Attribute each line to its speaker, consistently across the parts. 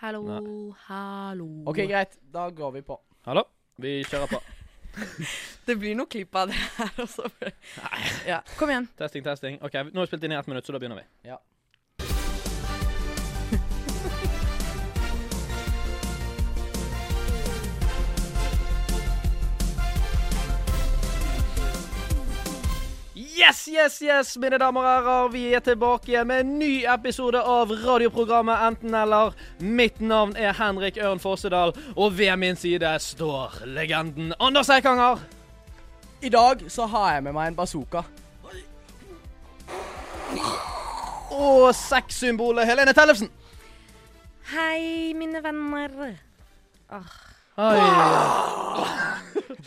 Speaker 1: Hallo, hallo.
Speaker 2: OK, greit. Da går vi på.
Speaker 3: Hallo, vi kjører på.
Speaker 1: Det blir noe klipp av det her også. Ja, kom igjen.
Speaker 3: Testing, testing. Ok, Nå har vi spilt inn i ett minutt, så da begynner vi.
Speaker 2: Ja.
Speaker 3: Yes, yes, yes, mine damer og herrer. Vi er tilbake igjen med en ny episode av radioprogrammet Enten eller. Mitt navn er Henrik Ørn Fossedal, og ved min side står legenden Anders Eikanger.
Speaker 2: I dag så har jeg med meg en bazooka.
Speaker 3: Og sexsymbolet Helene Tellefsen.
Speaker 1: Hei, mine venner.
Speaker 3: Oi.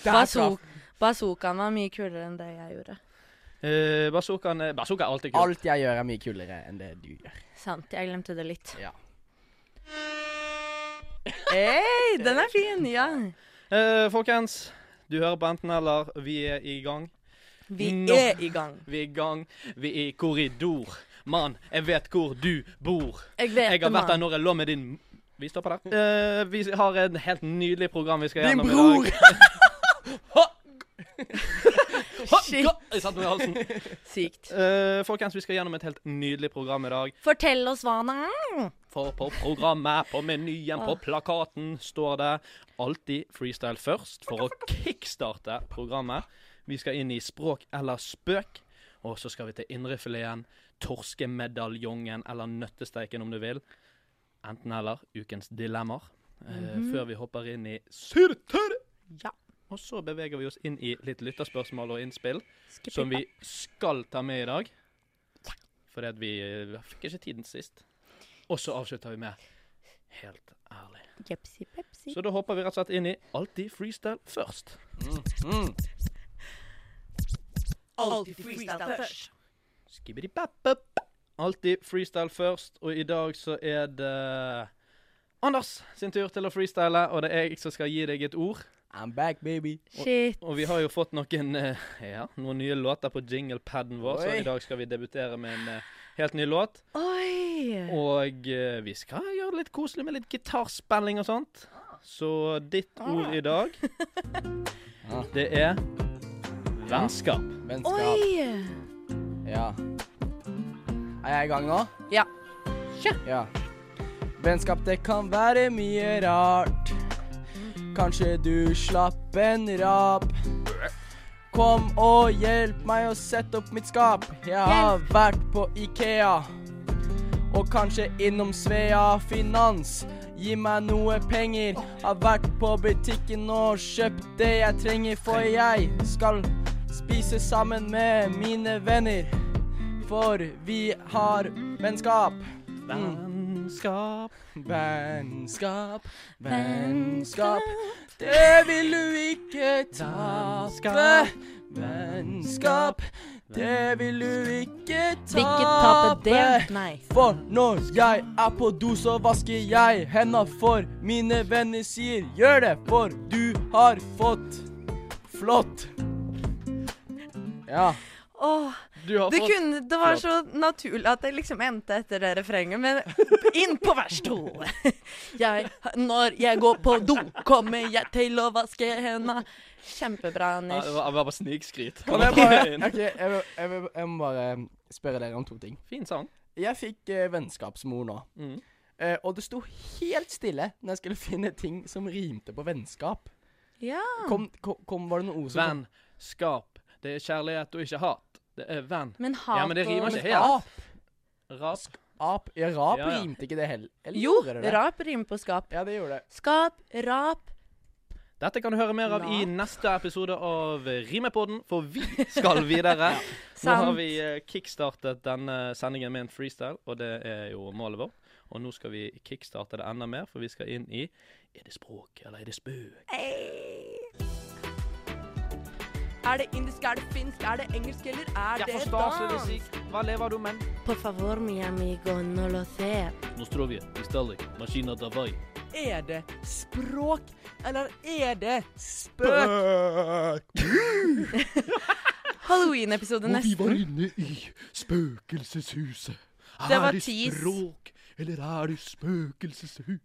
Speaker 2: Traff.
Speaker 1: Bazoo Bazookaen var mye kulere enn det jeg gjorde.
Speaker 3: Eh, er- Bazooka er alltid kult.
Speaker 2: Alt jeg gjør, er mye kulere enn det du gjør.
Speaker 1: Sant, jeg glemte det litt.
Speaker 2: Ja.
Speaker 1: Hei, den er fin, ja.
Speaker 3: Uh, folkens, du hører på Enten eller. Vi er i gang.
Speaker 1: Vi
Speaker 3: Nå.
Speaker 1: er i gang.
Speaker 3: Vi er i gang. Vi er i korridor. Mann, jeg vet hvor du bor.
Speaker 1: Jeg vet
Speaker 3: Jeg har vært der når jeg lå med din Vi stopper der. Uh, vi har en helt nydelig program vi skal
Speaker 2: Din
Speaker 3: gjennom
Speaker 2: bror!
Speaker 3: i dag. Ha! Ha!
Speaker 1: Shit.
Speaker 3: Ga- Jeg satte meg i halsen.
Speaker 1: Sykt.
Speaker 3: Uh, folkens, vi skal gjennom et helt nydelig program i dag.
Speaker 1: Fortell oss hva nå er.
Speaker 3: For på programmet, på menyen, på plakaten står det alltid freestyle først for å kickstarte programmet. Vi skal inn i språk eller spøk, og så skal vi til indrefileten, torskemedaljongen eller nøttesteiken om du vil. Enten eller, ukens dilemmaer. Uh,
Speaker 1: mm -hmm.
Speaker 3: Før vi hopper inn i syrter.
Speaker 1: Ja.
Speaker 3: Og så beveger vi oss inn i litt lytterspørsmål og innspill, som vi skal ta med i dag. Fordi at vi eh, fikk ikke tiden sist. Og så avslutter vi med Helt ærlig.
Speaker 1: Jepsi pepsi.
Speaker 3: Så da hopper vi rett og slett inn i Alltid freestyle først.
Speaker 2: Mm.
Speaker 1: Alltid freestyle først.
Speaker 3: Skibbidi-bap-bap. Alltid freestyle først, og i dag så er det Anders sin tur til å freestyle, og det er jeg som skal gi deg et ord.
Speaker 2: I'm back, baby.
Speaker 1: Shit.
Speaker 3: Og vi har jo fått noen, uh, ja, noen nye låter på jinglepaden vår, så i dag skal vi debutere med en uh, helt ny låt.
Speaker 1: Oi.
Speaker 3: Og uh, vi skal gjøre det litt koselig med litt gitarspilling og sånt. Så ditt ord i dag,
Speaker 2: Ah.
Speaker 3: det er vennskap.
Speaker 2: Vennskap.
Speaker 1: Oi.
Speaker 2: Ja. Er jeg i gang nå?
Speaker 1: Ja.
Speaker 2: Ja. Vennskap, det kan være mye rart. Kanskje du slapp en rap. Kom og hjelp meg å sette opp mitt skap. Jeg har vært på Ikea. Og kanskje innom Svea Finans. Gi meg noe penger. Har vært på butikken og kjøpt det jeg trenger, for jeg skal spise sammen med mine venner. For vi har vennskap.
Speaker 3: Vennskap.
Speaker 2: Vennskap, vennskap. Det vil du ikke tape. Vennskap, det vil du ikke
Speaker 1: tape.
Speaker 2: For når jeg er på do, så vasker jeg henda for mine venner sier gjør det, for du har fått flott. Ja.
Speaker 1: Åh, det,
Speaker 3: fått
Speaker 1: kunne, det var
Speaker 3: Flott.
Speaker 1: så naturlig at det liksom endte etter det refrenget, men inn på vers to. Jeg, når jeg går på do, kommer jeg til å vaske hendene. Kjempebra,
Speaker 3: Ja,
Speaker 1: Anders.
Speaker 3: det var, det var bare snikskryt.
Speaker 2: Kan jeg bare OK, jeg, vil, jeg, vil, jeg må bare spørre dere om to ting.
Speaker 3: Fin sang.
Speaker 2: Jeg fikk eh, vennskapsmor nå.
Speaker 3: Mm.
Speaker 2: Eh, og det sto helt stille når jeg skulle finne ting som rimte på vennskap.
Speaker 1: Ja.
Speaker 2: Kom, kom, kom var det noen ord som
Speaker 3: Vennskap. Det er kjærlighet og ikke hat. Det er venn.
Speaker 1: Men hat
Speaker 3: Ja, men det rimer ikke helt.
Speaker 2: Ap.
Speaker 3: Rap.
Speaker 2: Ap. Ja, rap
Speaker 3: Ja, ja.
Speaker 2: rimte ikke det heller.
Speaker 1: Jo,
Speaker 2: det det?
Speaker 1: rap rimer på skap.
Speaker 2: Ja, det gjorde det.
Speaker 1: Skap, rap.
Speaker 3: Dette kan du høre mer av i neste episode av Rimepodden, for vi skal videre. Nå har vi eh, kickstartet denne sendingen med en freestyle, og det er jo målet vårt. Og nå skal vi kickstarte det enda mer, for vi skal inn i Er det språk, eller er det spøk?
Speaker 1: Hey. Er det indisk, er det finsk, er det engelsk, eller er det
Speaker 3: dansk? det. Hva lever du med?
Speaker 1: Por favor, mi amigo, no lo sé.
Speaker 3: Nostrovje, Istalik, Maskina Davai.
Speaker 2: Er det språk, eller er det spøk?
Speaker 1: Halloween-episode neste.
Speaker 3: inne i spøkelseshuset.
Speaker 1: Det var tis.
Speaker 3: språk, eller er det spøkelseshus?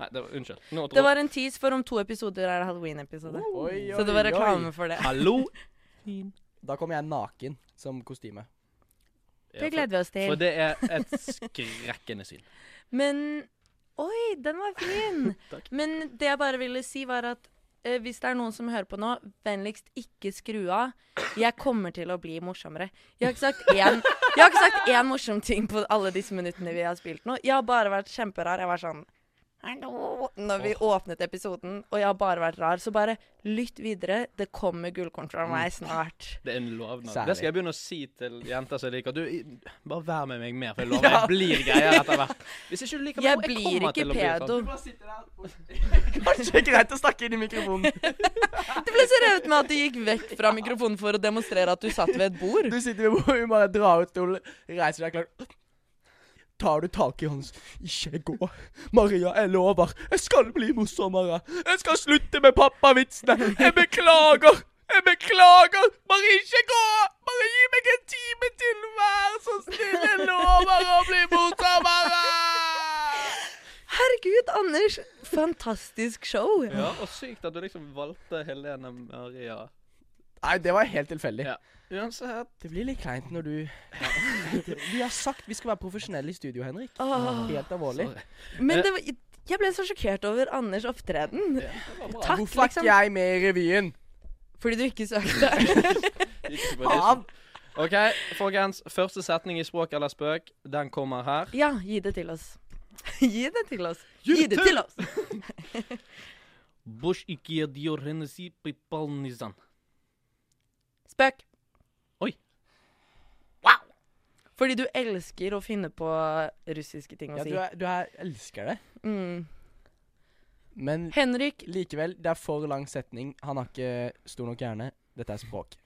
Speaker 3: Nei, det var, unnskyld. Nå
Speaker 1: Det var en tease for om to episoder er det halloween-episode. Så det var reklame for det.
Speaker 3: Hallo!
Speaker 2: Da kommer jeg naken som kostyme.
Speaker 1: Det gleder vi oss til.
Speaker 3: For det er et skrekkende syn.
Speaker 1: Men Oi, den var fin!
Speaker 3: Takk.
Speaker 1: Men det jeg bare ville si, var at eh, hvis det er noen som hører på nå, vennligst ikke skru av. Jeg kommer til å bli morsommere. Jeg har ikke sagt én, jeg har ikke sagt én morsom ting på alle disse minuttene vi har spilt nå. Jeg har bare vært kjemperar. Jeg var sånn Hallo! Når vi åpnet episoden, og jeg har bare vært rar. Så bare lytt videre. Det kommer gullkorn fra meg snart.
Speaker 3: Det er en lovnad.
Speaker 2: Særlig.
Speaker 3: Det skal jeg begynne å si til jenter som jeg liker. Du, bare vær med meg mer, for jeg lover jeg blir greier etter hvert. Hvis ikke du liker meg,
Speaker 1: Jeg jeg
Speaker 3: kommer
Speaker 1: ikke
Speaker 3: til å bli sånn.
Speaker 2: Kanskje greit å snakke inn i mikrofonen.
Speaker 1: Det ble så revet med at du gikk vekk fra mikrofonen for å demonstrere at du satt ved et bord.
Speaker 2: Du sitter ved bordet, bare drar ut stolen, reiser deg klart. Tar du tak i hans Ikke gå. Maria, jeg lover. Jeg skal bli morsommere. Jeg skal slutte med pappavitsene. Jeg beklager. Jeg beklager. Bare ikke gå. Bare gi meg en time til, vær så snill. Jeg lover å bli morsommere.
Speaker 1: Herregud, Anders. Fantastisk show.
Speaker 3: Ja, og sykt at du liksom valgte Helene Maria.
Speaker 2: Nei, det var helt tilfeldig.
Speaker 3: Ja. Uansett
Speaker 2: Det blir litt kleint når du Vi har sagt vi skal være profesjonelle i studio, Henrik.
Speaker 1: Åh.
Speaker 2: Helt alvorlig.
Speaker 3: Sorry.
Speaker 1: Men det var, jeg ble så sjokkert over Anders opptreden.
Speaker 3: Ja.
Speaker 1: Takk,
Speaker 2: Hvorfor er
Speaker 1: liksom.
Speaker 2: ikke jeg med i revyen?
Speaker 1: Fordi du ikke søkte.
Speaker 3: Audition. OK, folkens. Første setning i Språk eller spøk, den kommer her.
Speaker 1: Ja, gi det til oss. Gi det til oss. Gi det til oss. Spøk.
Speaker 3: Oi.
Speaker 1: Wow. Fordi du elsker å finne på russiske ting å
Speaker 2: Ja,
Speaker 1: si.
Speaker 2: du, er, du er, elsker det.
Speaker 1: Mm.
Speaker 2: Men
Speaker 1: Henrik,
Speaker 2: likevel, det er for lang setning. Han har ikke stor nok hjerne. Dette er språk.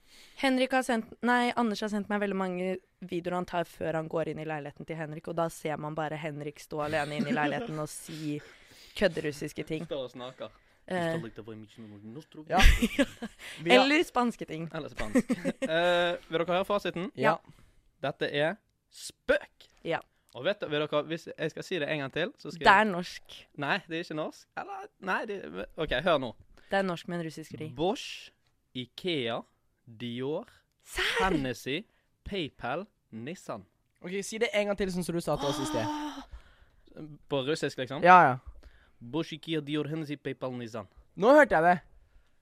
Speaker 1: Henrik har sendt Nei, Anders har sendt meg veldig mange videoer han tar før han går inn i leiligheten til Henrik, og da ser man bare Henrik stå alene inne i leiligheten og si kødderussiske ting.
Speaker 3: Står og snakker.
Speaker 1: Eh,
Speaker 2: Ja.
Speaker 1: Eller spanske ting.
Speaker 3: Eller spansk. uh, vil dere høre fasiten?
Speaker 2: ja.
Speaker 3: Dette er spøk.
Speaker 1: Ja.
Speaker 3: Og vet, dere, Hvis jeg skal si det en gang til så skal
Speaker 1: Det er norsk.
Speaker 3: jeg, Nei, det er ikke norsk. Eller Nei, det, OK, hør nå.
Speaker 1: Det er norsk med en russisk ri.
Speaker 3: Bosch, Ikea, Dior? Hennessy, PayPal, Nissan.
Speaker 2: Ok, Si det en gang til, sånn som du sa til oss i sted.
Speaker 3: På russisk, liksom?
Speaker 2: Ja, ja.
Speaker 3: Bosch, Ikea, Dior, Hennessy, PayPal, Nissan.
Speaker 2: Nå hørte jeg det.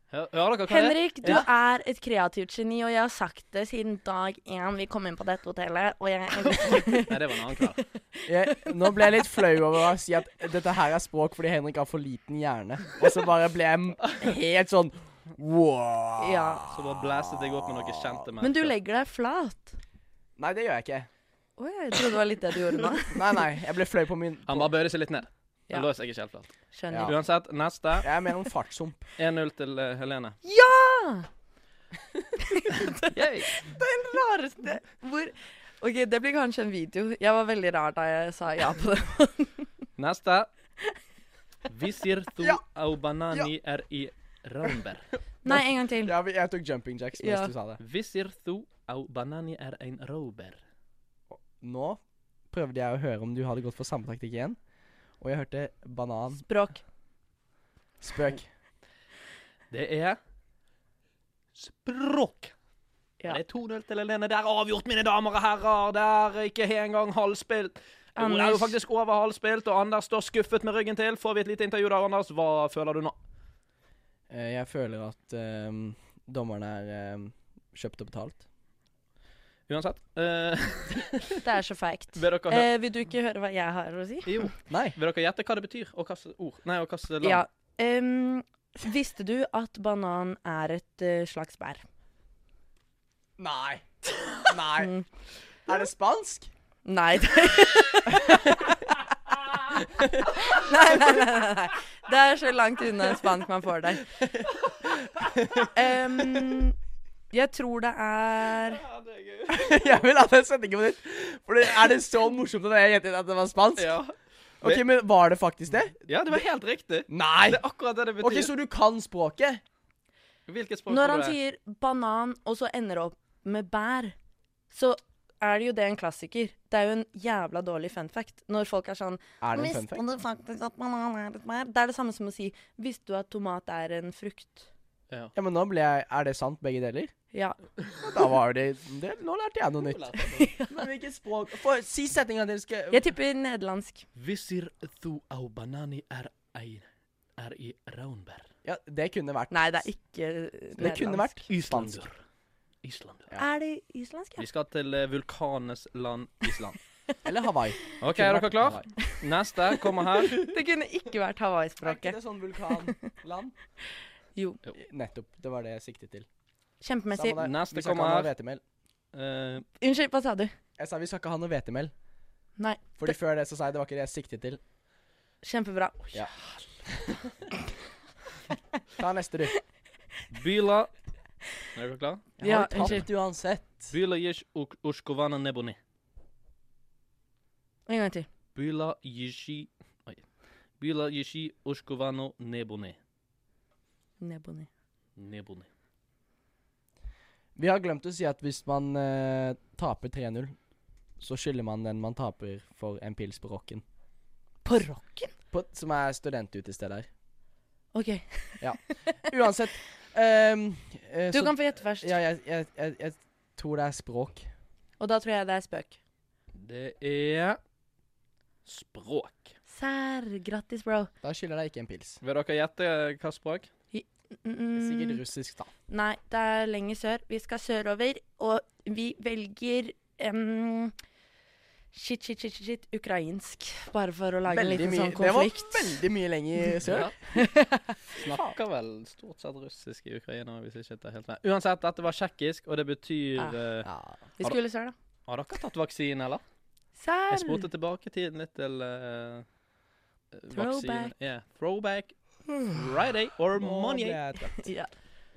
Speaker 3: Hør, hører dere hva er?
Speaker 1: Henrik, du
Speaker 2: Ja.
Speaker 1: er et kreativt geni, og jeg har sagt det siden dag én vi kom inn på dette hotellet, og jeg
Speaker 3: Nei, det var en annen kveld.
Speaker 2: Jeg, nå ble jeg litt flau over å si at dette her er språk fordi Henrik har for liten hjerne. Og så bare ble jeg helt sånn wow.
Speaker 1: Ja.
Speaker 3: Så bare blæstet jeg opp med noe kjente
Speaker 1: Men du legger deg flat.
Speaker 2: Nei, det gjør jeg ikke.
Speaker 1: Å, jeg trodde det var litt det du gjorde nå.
Speaker 2: Nei, nei. Jeg ble flau på min
Speaker 3: Han bare bøyde seg litt ned.
Speaker 1: Ja.
Speaker 3: Han jeg ikke helt flat.
Speaker 1: Skjønner.
Speaker 3: Uansett, neste.
Speaker 2: Jeg er mer en fartshump.
Speaker 3: 1-0 til eh, Helene.
Speaker 1: Ja!
Speaker 3: er
Speaker 1: Den rareste Hvor OK, det blir kanskje en video. Jeg var veldig rar da jeg sa ja på det.
Speaker 3: Neste. Visir thu
Speaker 2: Ja.
Speaker 3: au banani er i Ramber.
Speaker 1: Nei, en gang til.
Speaker 2: Ja, vi- jeg tok jumping jacks mens
Speaker 1: Ja.
Speaker 2: du sa det.
Speaker 3: Visir thu au banani er en rober.
Speaker 2: Nå prøvde jeg å høre om du hadde gått for samme taktikk igjen. Og jeg hørte banan.
Speaker 1: Språk.
Speaker 2: Spøk.
Speaker 3: Det er språk.
Speaker 1: Ja.
Speaker 3: Det er 2-0 til Helene. Det er avgjort, mine damer og herrer. Det er ikke engang halvspilt. Anders. det er jo faktisk over halvspilt, og Anders står skuffet med ryggen til. Får vi et lite intervju der, Anders? Hva føler du nå?
Speaker 2: Eh, jeg føler at um, dommerne er um, kjøpt og betalt.
Speaker 3: Uansett. eh,
Speaker 1: Det er så feigt.
Speaker 3: vil,
Speaker 1: Eh, vil du ikke høre hva jeg har å si?
Speaker 3: jo,
Speaker 2: Nei.
Speaker 3: vil dere gjette hva det betyr, og kaste ord? Nei, og kaste land?
Speaker 1: Ja. Um, visste du at banan er et uh, slags bær?
Speaker 2: Nei. Nei.
Speaker 1: Mm.
Speaker 2: Er det spansk?
Speaker 1: Nei. nei, nei, nei, nei. Det er så langt unna spansk man får det. Em, jeg tror det er
Speaker 3: Ja, det er gøy.
Speaker 2: jeg vil ha den sendingen på nytt. For er det så morsomt at jeg gjettet at det var spansk?
Speaker 3: Ja.
Speaker 2: Ok, men var det faktisk det?
Speaker 3: ja, det var helt riktig.
Speaker 2: Nei!
Speaker 3: Det er akkurat det det betyr.
Speaker 2: Ok, så du kan språket?
Speaker 3: Hvilket språk
Speaker 1: Når han
Speaker 3: er?
Speaker 1: sier banan, og så ender det opp med bær, så er det jo det en klassiker. Det er jo en jævla dårlig fun fact. Når folk er sånn
Speaker 2: Er det en fun
Speaker 1: Visste
Speaker 2: fact?
Speaker 1: du faktisk at banan er et bær? Det er det samme som å si Visste du at tomat er en frukt?
Speaker 3: Ja.
Speaker 2: Ja, men nå ble jeg Er det sant, begge deler?
Speaker 1: Ja.
Speaker 2: Da var det, det Nå lærte jeg noe nytt. Men hvilket språk For, Si setninga dere skal
Speaker 1: Jeg tipper nederlandsk.
Speaker 3: Visir thu au banani er, er i raunbær.
Speaker 2: Ja, det kunne vært
Speaker 1: Nei, det er ikke nederlandsk.
Speaker 2: Det kunne vært islandsk.
Speaker 3: Islander.
Speaker 2: Ja.
Speaker 1: Er det islandsk?
Speaker 3: Vi skal til vulkanes vulkanenes land Island.
Speaker 2: Eller Hawaii.
Speaker 3: OK, er dere klar?
Speaker 2: Hawaii.
Speaker 3: Neste kommer her.
Speaker 1: Det kunne ikke vært
Speaker 2: Er ikke det sånn vulkanland?
Speaker 1: Jo.
Speaker 2: Nettopp. Det var det jeg siktet til.
Speaker 1: Kjempemessig.
Speaker 3: Neste kommer her. Eh,
Speaker 1: Unnskyld, hva sa du?
Speaker 2: Jeg sa vi skal ikke ha noe hvetemel.
Speaker 1: Nei.
Speaker 2: Fordi før det så sa jeg det var ikke det jeg siktet til.
Speaker 1: Kjempebra.
Speaker 2: Ja Ta neste, du.
Speaker 3: Byla Er dere klar?
Speaker 2: Jeg
Speaker 1: Ja,
Speaker 2: har
Speaker 1: unnskyld.
Speaker 2: uansett.
Speaker 3: Byla jish ushkovana neboni.
Speaker 1: En gang til.
Speaker 3: Byla jishi Oi. Byla jishi ushkovano neboni.
Speaker 1: Neboni.
Speaker 3: Neboni.
Speaker 2: Vi har glemt å si at hvis man eh, taper 3-0, så skylder man den man taper for en pils på rocken.
Speaker 1: På rocken?
Speaker 2: På, som er studentutested her.
Speaker 1: OK. ja.
Speaker 2: Uansett Um, eh,
Speaker 1: Du
Speaker 2: så-
Speaker 1: kan få gjette først.
Speaker 2: Ja, jeg, jeg, jeg, jeg tror det er språk.
Speaker 1: Og da tror jeg det er spøk.
Speaker 3: Det er språk.
Speaker 1: Sær. Grattis, bro.
Speaker 2: Da skylder jeg ikke en pils.
Speaker 3: Vil dere gjette hva språk?
Speaker 2: Sikkert
Speaker 1: Mm,
Speaker 2: russisk, da.
Speaker 1: nei, det er lenger sør. Vi skal sørover, og vi velger um, Shit, shit, shit, shit, shit. Ukrainsk. Bare for å lage en liten
Speaker 2: mye,
Speaker 1: sånn
Speaker 2: det var veldig mye lenger sør.
Speaker 3: Snakker vel stort sett russisk i Ukraina, hvis ikke det er helt med. Uansett, dette var tsjekkisk, og det betyr
Speaker 1: ja.
Speaker 3: eh,
Speaker 2: Ja.
Speaker 1: Vi skulle sør, da.
Speaker 3: Har dere tatt vaksine, eller?
Speaker 1: Selv.
Speaker 3: Jeg spurte tilbake tiden litt til uh.
Speaker 1: Throwback.
Speaker 3: Yeah. Throwback. Friday or
Speaker 2: Nå ble
Speaker 3: Monday.
Speaker 2: jeg trøtt.
Speaker 1: Ja.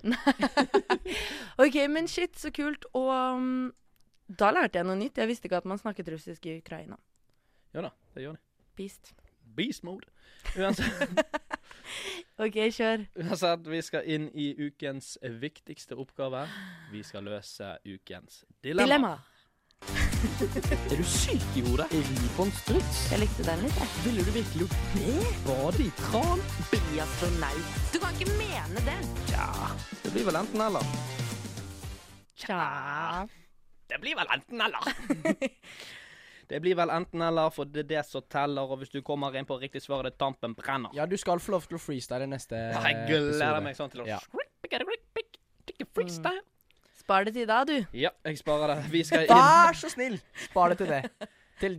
Speaker 1: OK, men shit, så kult. Og um, da lærte jeg noe nytt. Jeg visste ikke at man snakket russisk i Ukraina.
Speaker 3: Ja da, det gjør de.
Speaker 1: Beast.
Speaker 3: Beast mode. Uansett,
Speaker 1: OK, kjør.
Speaker 3: uansett, vi skal inn i ukens viktigste oppgave. Vi skal løse ukens dilemma.
Speaker 1: Dilemma.
Speaker 3: Er du syk i hodet?
Speaker 2: Ribbonstruts?
Speaker 1: Jeg likte den litt, jeg.
Speaker 2: Ville du virkelig gjort det?
Speaker 3: Bade i tran?
Speaker 1: Bli astronaut. Du kan ikke mene det.
Speaker 3: Tja, det blir vel enten eller.
Speaker 1: Tja.
Speaker 3: Det blir vel enten eller. det blir vel enten eller, for det er det som teller. Og hvis du kommer inn på riktig svar, det tampen brenner.
Speaker 2: Ja, du skal få lov til å freestyle neste
Speaker 3: episode. jeg gleder meg sånn til å
Speaker 2: Ja.
Speaker 3: Freestyle.
Speaker 1: Spar det til da, du.
Speaker 3: Ja, jeg sparer det. Vi skal inn.
Speaker 2: Vær så snill! Spar det til det. Til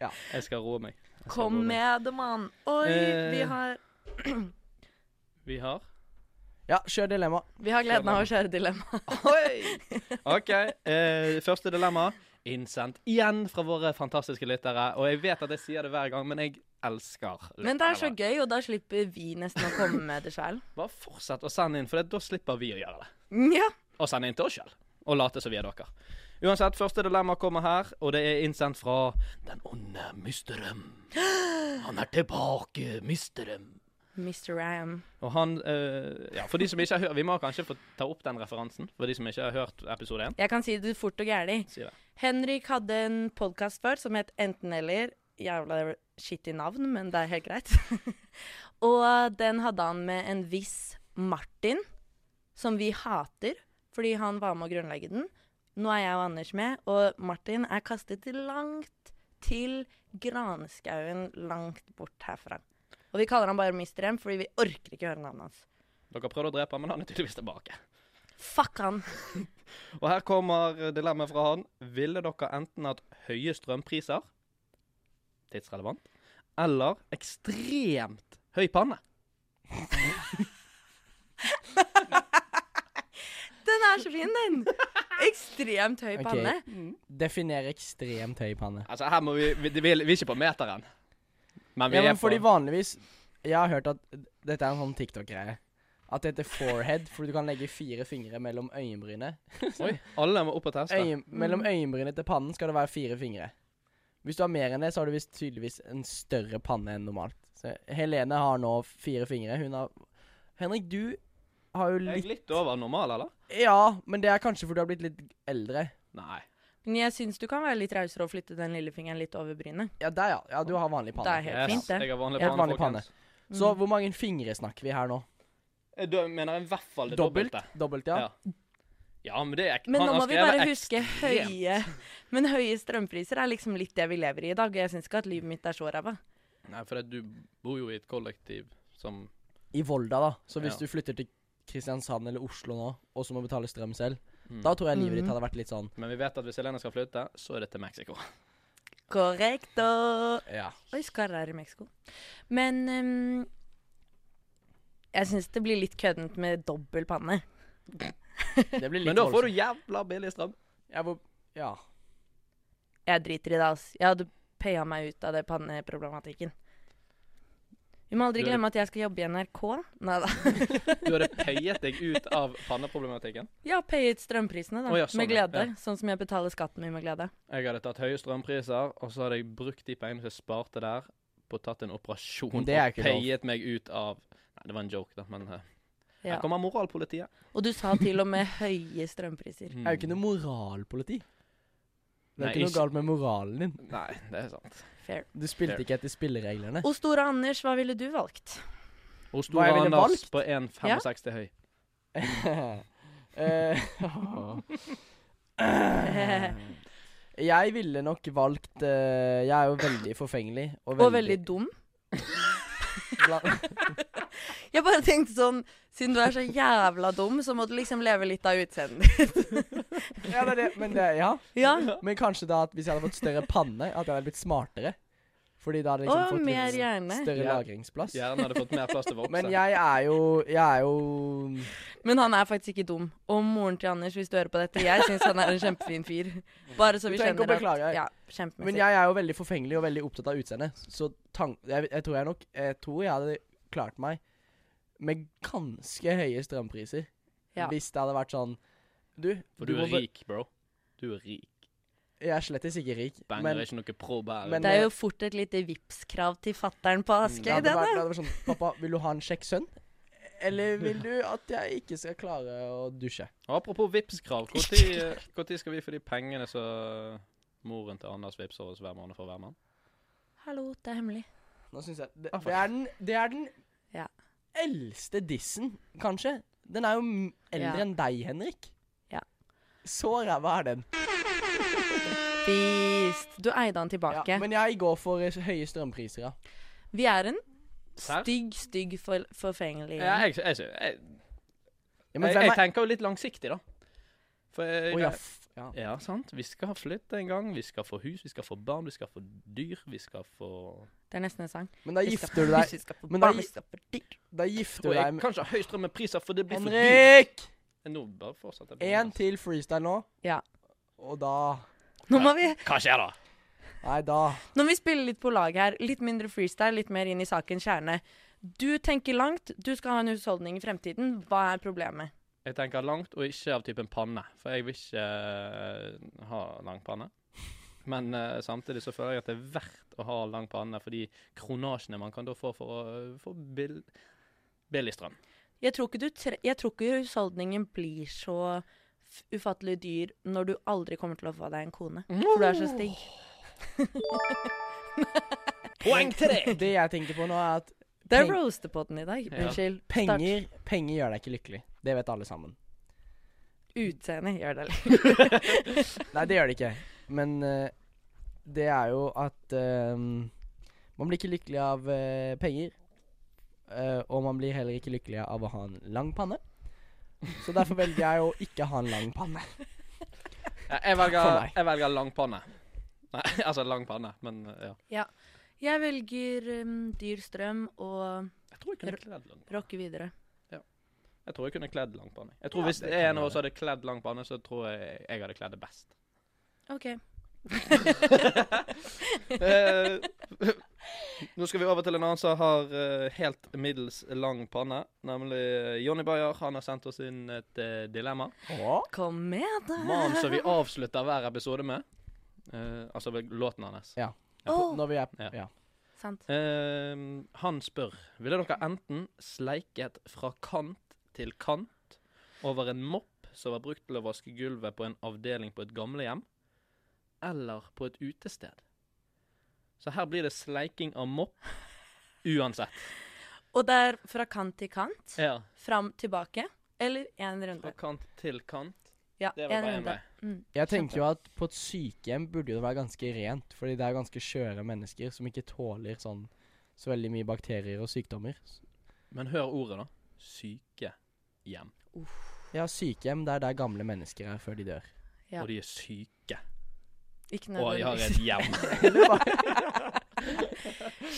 Speaker 3: Jeg skal roe meg. Jeg skal
Speaker 1: Kom
Speaker 3: roe meg.
Speaker 1: med det, mann. Oi, vi
Speaker 3: Eh.
Speaker 1: har
Speaker 3: Vi har
Speaker 2: Ja, kjør dilemma.
Speaker 1: Vi har gleden av å kjøre dilemma.
Speaker 3: Oi! OK. Eh, første dilemma. Innsendt igjen fra våre fantastiske lyttere. Og jeg vet at jeg sier det hver gang, men jeg elsker lyttere.
Speaker 1: Men det er så gøy, og da slipper vi nesten å komme med det sjøl.
Speaker 3: Bare fortsett å sende inn, for det, da slipper vi å gjøre det.
Speaker 1: Ja.
Speaker 3: Og sende inn til oss sjøl. Og late som vi er dere. Uansett, første dilemma kommer her, og det er innsendt fra den onde Mysterem. Han er tilbake, Mysterem.
Speaker 1: Mr. Ram.
Speaker 3: Og han eh, Ja, for de som ikke har hørt Vi må kanskje få ta opp den referansen, for de som ikke har hørt episode 1.
Speaker 1: Jeg kan si det fort og gærlig.
Speaker 3: Si.
Speaker 1: Henrik hadde en podkast før som het Enten-eller. Jævla skittig navn, men det er helt greit. og den hadde han med en viss Martin, som vi hater, fordi han var med å grunnlegge den. Nå er jeg og Anders med, og Martin er kastet langt til granskauen langt bort herfra. Og vi kaller han bare Mr. M, fordi vi orker ikke høre navnet hans.
Speaker 3: Dere prøvde å drepe ham, men han er tydeligvis tilbake.
Speaker 1: Fuck han.
Speaker 3: Og her kommer dilemmaet fra han. Ville dere enten hatt høye strømpriser, tidsrelevant, eller ekstremt høy panne?
Speaker 1: Den er så fin, den! Ekstremt høy
Speaker 2: Ok.
Speaker 1: panne.
Speaker 2: Definer ekstremt høy panne.
Speaker 3: Altså, her må vi Vi, vi, vi er ikke på meteren. Men vi
Speaker 2: Ja,
Speaker 3: er
Speaker 2: men fordi
Speaker 3: på
Speaker 2: vanligvis Jeg har hørt at dette er en sånn TikTok-greie. At det heter forehead, fordi du kan legge fire fingre mellom øyenbrynet.
Speaker 3: Oi, alle må opp og teste.
Speaker 2: Øyen, mellom øyenbrynet til pannen skal det være fire fingre. Hvis du har mer enn det, så har du visst tydeligvis en større panne enn normalt. Så Helene har nå fire fingre. Hun har Henrik, du har jo
Speaker 3: Er jeg
Speaker 2: litt
Speaker 3: litt over normal, eller?
Speaker 2: Ja, men det er kanskje fordi du har blitt litt eldre.
Speaker 3: Nei.
Speaker 1: Men jeg syns du kan være litt rausere og flytte den lillefingeren litt over brynet.
Speaker 2: Ja, der, ja. ja. Du har vanlig panne.
Speaker 1: Det er helt fint, det.
Speaker 3: Jeg har vanlig panne,
Speaker 2: Vanlig panne. Så
Speaker 1: Mm.
Speaker 2: hvor mange fingre snakker vi her nå?
Speaker 3: Du mener i hvert fall det dobbelte.
Speaker 2: Dobbelt, ja.
Speaker 3: Ja. Ja, men det er
Speaker 1: ikke
Speaker 3: Men
Speaker 1: nå må vi bare huske høye Men høye strømpriser er liksom litt det vi lever i i dag. Og jeg syns ikke at livet mitt er så ræva.
Speaker 3: Nei, for du bor jo i et kollektiv som
Speaker 2: I Volda, da. Så hvis
Speaker 3: Ja.
Speaker 2: du flytter til Kristiansand eller Oslo nå, og så må betale strøm selv,
Speaker 3: mm.
Speaker 2: da tror jeg livet ditt
Speaker 1: Mhm.
Speaker 2: hadde vært litt sånn
Speaker 3: Men vi vet at hvis Helene skal flytte, så er det til Mexico.
Speaker 1: Korrekto.
Speaker 2: Ja.
Speaker 1: Oi, skarre være i Mexico. Men um, jeg syns det blir litt køddent med dobbel panne.
Speaker 2: Det blir litt
Speaker 3: Men da får du jævla billig strøm.
Speaker 2: Jeg, Ja.
Speaker 1: Jeg driter i det, altså. Jeg hadde paya meg ut av det panneproblematikken. Vi må aldri
Speaker 3: Du er-
Speaker 1: glemme at jeg skal jobbe i NRK. Nei da.
Speaker 3: Du hadde payet deg ut av panneproblematikken.
Speaker 1: Ja, payet strømprisene, da.
Speaker 3: Oh, ja, sånn,
Speaker 1: med glede.
Speaker 3: Ja.
Speaker 1: Sånn som jeg betaler skatten min med glede.
Speaker 3: Jeg hadde tatt høye strømpriser, og så hadde jeg brukt de pengene som jeg sparte der, på å tatt en operasjon
Speaker 2: Det er
Speaker 3: og
Speaker 2: payet lov.
Speaker 3: meg ut av Nei, det var en joke, da, men uh,
Speaker 1: Ja.
Speaker 3: her kommer moralpolitiet.
Speaker 1: Og du sa til og med høye strømpriser.
Speaker 3: Mm.
Speaker 2: Er jo ikke noe moralpoliti. Det er
Speaker 3: Nei,
Speaker 2: ikke noe
Speaker 3: ikke-
Speaker 2: galt med moralen din.
Speaker 3: Nei, det er sant.
Speaker 1: Fair.
Speaker 2: Du spilte
Speaker 3: Fair.
Speaker 2: ikke etter spillereglene.
Speaker 1: Og store Anders, hva ville du valgt?
Speaker 3: Og
Speaker 2: Hva
Speaker 3: store Anders
Speaker 2: valgt?
Speaker 3: på 1,65 høy.
Speaker 2: Eh, jeg ville nok valgt eh, Jeg er jo veldig forfengelig. Og
Speaker 1: Og veldig dum. Jeg bare tenkte sånn Siden du er så jævla dum, så må du liksom leve litt av utseendet ditt.
Speaker 2: Ja, det. Men det, ja.
Speaker 1: Ja.
Speaker 2: Men kanskje da at hvis jeg hadde fått større panne, at jeg hadde blitt smartere. Fordi da hadde jeg
Speaker 1: Å,
Speaker 2: liksom fått
Speaker 1: mer
Speaker 2: litt
Speaker 1: hjerne.
Speaker 2: større
Speaker 3: Ja.
Speaker 2: lagringsplass.
Speaker 3: Gjerne hadde fått mer plass til å vokse.
Speaker 2: Men jeg er jo Jeg er jo
Speaker 1: Men han er faktisk ikke dum. Og moren til Anders, hvis du hører på dette, jeg syns han er en kjempefin fyr. Bare så
Speaker 2: Du
Speaker 1: vi
Speaker 2: trenger ikke å beklage.
Speaker 1: at Ja,
Speaker 2: Men jeg er jo veldig forfengelig og veldig opptatt av utseendet. Så tank, jeg, jeg tror jeg nok Jeg tror jeg hadde klart meg med ganske høye strømpriser.
Speaker 1: Ja.
Speaker 2: Hvis det hadde vært sånn Du,
Speaker 3: For du
Speaker 2: må
Speaker 3: er
Speaker 2: be-
Speaker 3: rik, bro. Du er rik.
Speaker 2: Jeg er slett ikke rik.
Speaker 3: Banger
Speaker 2: Men
Speaker 3: er ikke noe pro bærer.
Speaker 2: men-
Speaker 1: Det er jo fort et lite Vipps-krav til fattern på
Speaker 2: det
Speaker 1: Askøy,
Speaker 2: hadde,
Speaker 1: det
Speaker 2: vært, det vært sånn Pappa, vil du ha en kjekk sønn? Eller vil du at jeg ikke skal klare å dusje?
Speaker 3: Apropos Vipps-krav, når skal vi få de pengene som moren til Anders vippser oss hver måned for hver mann?
Speaker 1: Hallo, det er hemmelig.
Speaker 2: Nå synes jeg Det,
Speaker 3: Ah,
Speaker 2: det er den, det er den
Speaker 1: Ja.
Speaker 2: eldste dissen, kanskje. Den er jo eldre
Speaker 1: Ja.
Speaker 2: enn deg, Henrik.
Speaker 1: Ja.
Speaker 2: Så ræva er den.
Speaker 1: Beast. Du eide han
Speaker 2: Ja,
Speaker 1: tilbake.
Speaker 2: men jeg går for eh, høye strømpriser, ja.
Speaker 1: Vi er en
Speaker 3: Serr?
Speaker 1: stygg, stygg for, forfengelig
Speaker 3: Ja, jeg, jeg, jeg, jeg,
Speaker 2: ja men
Speaker 3: jeg,
Speaker 2: hvem
Speaker 3: jeg
Speaker 2: er
Speaker 3: tenker jo litt langsiktig, da. For jeg,
Speaker 2: Å ja, f ja.
Speaker 3: Ja, sant. Vi skal flytte en gang. Vi skal få hus, vi skal få barn, vi skal få dyr. Vi skal få
Speaker 1: Det er nesten en sang.
Speaker 2: Men da
Speaker 1: Vi skal
Speaker 2: gifter
Speaker 1: få
Speaker 2: du
Speaker 1: hus,
Speaker 2: deg
Speaker 1: vi skal få
Speaker 2: men da
Speaker 1: barn,
Speaker 2: gi-
Speaker 1: vi skal få dyr.
Speaker 2: Da gifter
Speaker 3: Og
Speaker 2: du deg
Speaker 3: jeg
Speaker 2: med
Speaker 3: kan ikke ha høye strømpriser, for det blir for dyrt.
Speaker 2: Henrik!
Speaker 3: Nå bare fortsetter
Speaker 2: En til freestyle nå.
Speaker 1: Ja.
Speaker 2: Og da
Speaker 1: Nå må vi
Speaker 3: Hva skjer da?
Speaker 2: Nei, da
Speaker 1: Nå må vi spille litt på lag her. Litt mindre freestyle, litt mer inn i sakens kjerne. Du tenker langt, du skal ha en husholdning i fremtiden. Hva er problemet?
Speaker 3: Jeg tenker langt, og ikke av typen panne. For jeg vil ikke uh, ha lang panne. Men uh, samtidig så føler jeg at det er verdt å ha lang panne for de kronasjene man kan da få for å få bill billig strøm.
Speaker 1: Jeg tror ikke husholdningen blir så ufattelig dyr når du aldri kommer til å få deg en kone. For du er så stygg.
Speaker 3: Poeng til deg!
Speaker 2: Det jeg tenker på nå, er at
Speaker 1: Det er roasterpotten i dag.
Speaker 3: Ja.
Speaker 2: Penger, penger gjør deg ikke lykkelig. Det vet alle sammen.
Speaker 1: Utseende gjør det lykkelig.
Speaker 2: Nei, det gjør det ikke. Men uh, det er jo at uh, Man blir ikke lykkelig av uh, penger. eh, og man blir heller ikke lykkelig av å ha en lang panne. Så derfor velger jeg å ikke ha en lang panne.
Speaker 3: Ja, jeg, velger, jeg velger lang panne. Nei, altså lang panne, men ja. ja.
Speaker 1: Jeg velger um, dyr strøm og
Speaker 3: Jeg tror jeg kunne kledd lang panne.
Speaker 1: rocke videre.
Speaker 3: Jeg tror jeg kunne kledd lang panne. Jeg tror
Speaker 2: Ja,
Speaker 3: Hvis
Speaker 2: det
Speaker 3: det en av oss hadde kledd lang panne, så tror jeg jeg hadde kledd det best.
Speaker 1: OK.
Speaker 3: Nå skal vi over til en annen som har uh, helt middels lang panne. Nemlig eh, Jonny Bayer. Han har sendt oss inn et uh, dilemma.
Speaker 1: Kom med, da.
Speaker 3: Mannen som vi avslutter hver episode med. Uh, altså låten hans.
Speaker 2: Ja.
Speaker 1: Oh.
Speaker 2: Når vi er
Speaker 3: Ja.
Speaker 2: Ja.
Speaker 1: Sant.
Speaker 3: Han spør Ville dere enten sleiket fra kant til kant over en mopp som var brukt til å vaske gulvet på en avdeling på et gamlehjem, eller på et utested. Så her blir det sleiking av mopp uansett.
Speaker 1: Og det er fra kant til kant.
Speaker 3: Ja.
Speaker 1: Fram tilbake. Eller én
Speaker 3: Fra kant til kant.
Speaker 1: Ja,
Speaker 3: Det var
Speaker 1: en
Speaker 3: bare en vei.
Speaker 1: Mm.
Speaker 2: Jeg tenker jo at på et sykehjem burde det være ganske rent, fordi det er ganske skjøre mennesker som ikke tåler sånn så veldig mye bakterier og sykdommer.
Speaker 3: Men hør ordet, da. Sykehjem.
Speaker 2: Ja, sykehjem, det er der gamle mennesker er før de dør.
Speaker 1: Ja.
Speaker 3: Og de er syke.
Speaker 1: Ikke
Speaker 3: Og jeg har et hjem.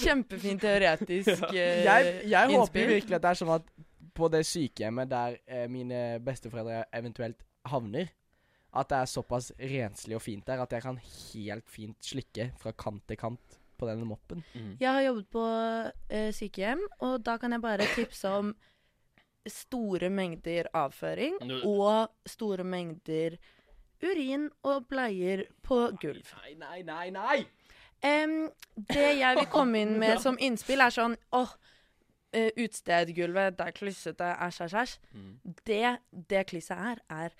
Speaker 1: Kjempefin? Teoretisk uh,
Speaker 2: jeg jeg håper virkelig at det er sånn at på det sykehjemmet der eh, mine besteforeldre eventuelt havner, at det er såpass renslig og fint der at jeg kan helt fint slikke fra kant til kant på denne moppen.
Speaker 3: Mm.
Speaker 1: Jeg har jobbet på eh, sykehjem, og da kan jeg bare tipse om store mengder avføring og store mengder urin og bleier på gulv.
Speaker 3: Nei, nei, nei, nei!
Speaker 1: Um, det jeg vil komme inn med som innspill, er sånn åh, eh, utestedgulvet, det er klissete, æsj, æsj, æsj.
Speaker 3: Mm.
Speaker 1: Det det klisset er, er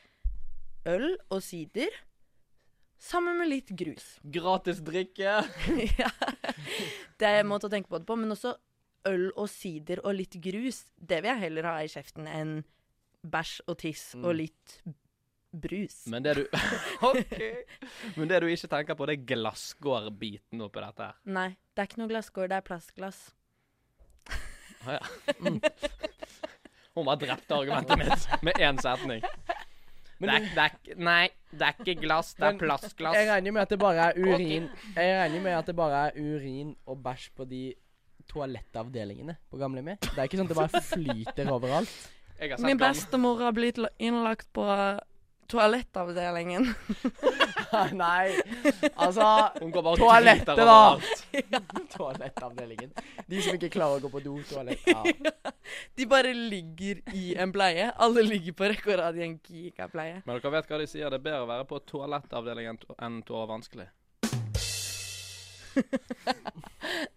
Speaker 1: øl og sider sammen med litt grus.
Speaker 3: Gratis drikke.
Speaker 1: ja. Det er en måte å tenke på det på, men også øl og sider og litt grus. Det vil jeg heller ha i kjeften enn bæsj og tiss
Speaker 2: Mm.
Speaker 1: og litt brus.
Speaker 3: Men det du OK. Men det du ikke tenker på, det er glasskårbiten oppi dette her.
Speaker 1: Nei, det er ikke noe glasskår, det er plastglass.
Speaker 3: Å ja. Mm. Hun bare drepte argumentet mitt med én setning.
Speaker 2: Men
Speaker 3: det er, det er, nei, det er ikke glass, det er plastglass.
Speaker 2: Jeg regner med at det bare er urin Jeg regner med at det bare er urin og bæsj på de toalettavdelingene på gamlehjemmet. Det er ikke sånn at det bare flyter overalt.
Speaker 1: Min bestemor har blitt innlagt på toalettavdelingen.
Speaker 2: Nei, altså
Speaker 3: Hun går bare
Speaker 2: Toalettet, da.
Speaker 3: overalt.
Speaker 2: Toalettavdelingen. De som ikke klarer å gå på do. Toalett. Ja.
Speaker 1: De bare ligger i en bleie. Alle ligger på rekke og rad i en giga-bleie.
Speaker 3: Men dere vet hva de sier, det er bedre å være på toalettavdelingen enn å være vanskelig.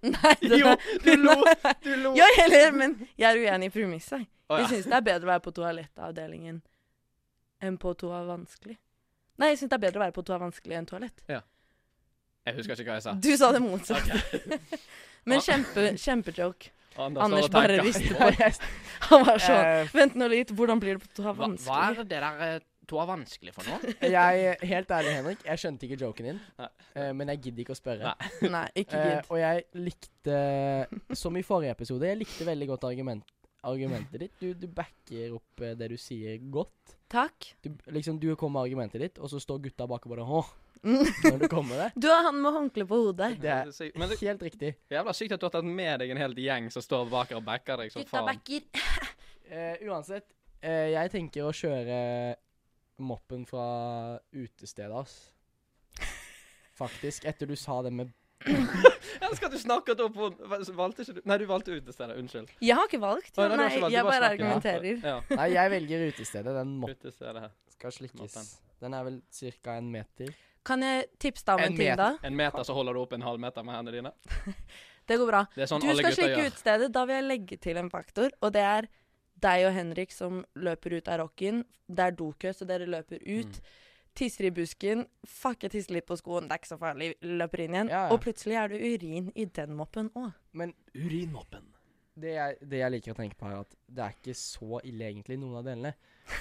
Speaker 1: Nei, det
Speaker 3: Jo, du lo! Du lo!
Speaker 1: Ja, heller, men jeg er uenig i premisset. Jeg
Speaker 3: ja.
Speaker 1: syns det er bedre å være på toalettavdelingen enn på toa vanskelig. Nei, jeg syns det er bedre å være på toa vanskelig enn toalett. Ja.
Speaker 3: Jeg husker ikke hva jeg sa.
Speaker 1: Du sa det motsatte. Men
Speaker 3: Ah.
Speaker 1: kjempe, kjempejoke.
Speaker 3: Anders,
Speaker 1: Anders bare rister på. Han var sånn
Speaker 2: uh,
Speaker 1: Vent nå litt, hvordan blir det på toa
Speaker 3: Hva, hva er det der to toa vanskelig for noe?
Speaker 2: jeg, helt ærlig, Henrik, jeg skjønte ikke joken din. Eh, men jeg gidder ikke å spørre.
Speaker 3: Nei.
Speaker 1: Nei, ikke
Speaker 2: gidd.
Speaker 1: gidd.
Speaker 2: og jeg likte, som i forrige episode, jeg likte veldig godt argument, argumentet ditt. Du, du backer opp eh, det du sier godt.
Speaker 1: Takk.
Speaker 2: Du, liksom, du kommer med argumentet ditt, og så står gutta bak og bare
Speaker 1: Mm.
Speaker 2: når du kommer med det.
Speaker 1: Du er han med håndkle på hodet.
Speaker 2: Det er
Speaker 3: det
Speaker 2: helt riktig.
Speaker 3: jævla sykt at du har tatt med deg en hel gjeng som står bak og backer deg som
Speaker 1: Gutta
Speaker 3: faen.
Speaker 1: backer.
Speaker 2: uh, uansett, uh, jeg tenker å kjøre moppen fra utestedet, ass. Faktisk. Etter du sa det med
Speaker 3: Jeg elsker at du snakket opp henne. Valgte ikke du Nei, du valgte utestedet. Unnskyld.
Speaker 1: Jeg har ikke valgt.
Speaker 3: Å, nei,
Speaker 1: Nei,
Speaker 3: ikke valgt,
Speaker 1: jeg
Speaker 3: bare
Speaker 1: bare argumenterer.
Speaker 3: Ja.
Speaker 2: Nei, jeg velger utestedet. Den må
Speaker 3: Utestedet
Speaker 2: skal slikkes. Den er vel ca. en meter.
Speaker 1: Kan jeg tipse deg om
Speaker 2: En
Speaker 1: en ting, da?
Speaker 3: En meter, så holder du opp en halv meter med hendene dine.
Speaker 1: Det går bra.
Speaker 3: Det er sånn
Speaker 1: Du
Speaker 3: alle
Speaker 1: skal slikke utestedet. Da vil jeg legge til en faktor, og det er deg og Henrik som løper ut av rocken. Det er dokø, så dere løper ut.
Speaker 3: Mm.
Speaker 1: Tisser i busken. Fuck, jeg tisser litt på skoen. Det er ikke så farlig. Løper inn igjen.
Speaker 2: Ja, ja.
Speaker 1: Og plutselig er det urin i den moppen òg.
Speaker 2: Men
Speaker 3: Urinmoppen.
Speaker 2: det jeg, det jeg liker å tenke på, er at det er ikke så ille egentlig, noen av delene.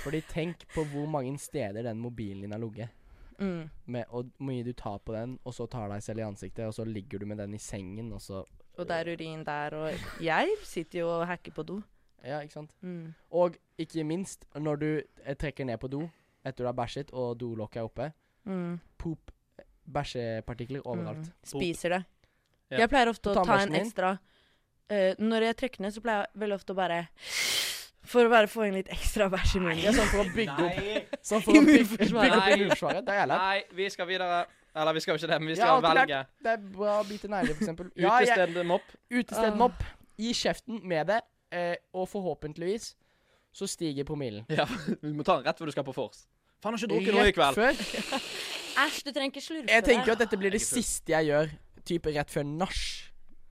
Speaker 2: Fordi tenk på hvor mange steder den mobilen din har ligget.
Speaker 1: Mm.
Speaker 2: Med, og hvor mye du tar på den, og så tar deg selv i ansiktet, og så ligger du med den i sengen, og så
Speaker 1: Og det er urin der, og jeg sitter jo og hacker på do.
Speaker 2: Ja, ikke sant?
Speaker 1: Mm.
Speaker 2: Og ikke minst, når du eh, trekker ned på do etter du har bæsjet, og dolokket er oppe,
Speaker 1: Mm.
Speaker 2: poop, bæsjepartikler overalt.
Speaker 1: Mm. Spiser det.
Speaker 3: Ja.
Speaker 1: Jeg pleier ofte å ta en ekstra uh, Når jeg trekker ned, så pleier jeg veldig ofte å bare For å bare få inn litt ekstra bæsj i munnen.
Speaker 2: Ja, sånn for å bygge opp Sånn for å bygge, bygge opp immunforsvaret. Det er jævlig.
Speaker 3: nei, vi skal videre. Eller vi skal jo ikke det, men vi skal
Speaker 2: ja,
Speaker 3: velge.
Speaker 2: Det er bra å bite negler, eksempel. Ja,
Speaker 3: Utestedmopp.
Speaker 2: utestedmopp i kjeften med det, eh, og forhåpentligvis så stiger promillen.
Speaker 3: Ja, vi må ta den rett før du skal på vors. Faen, har ikke drukket noe i kveld.
Speaker 2: før.
Speaker 1: Æsj, du trenger ikke slurpe
Speaker 2: Jeg tenker at dette blir det siste jeg gjør, type rett før nach.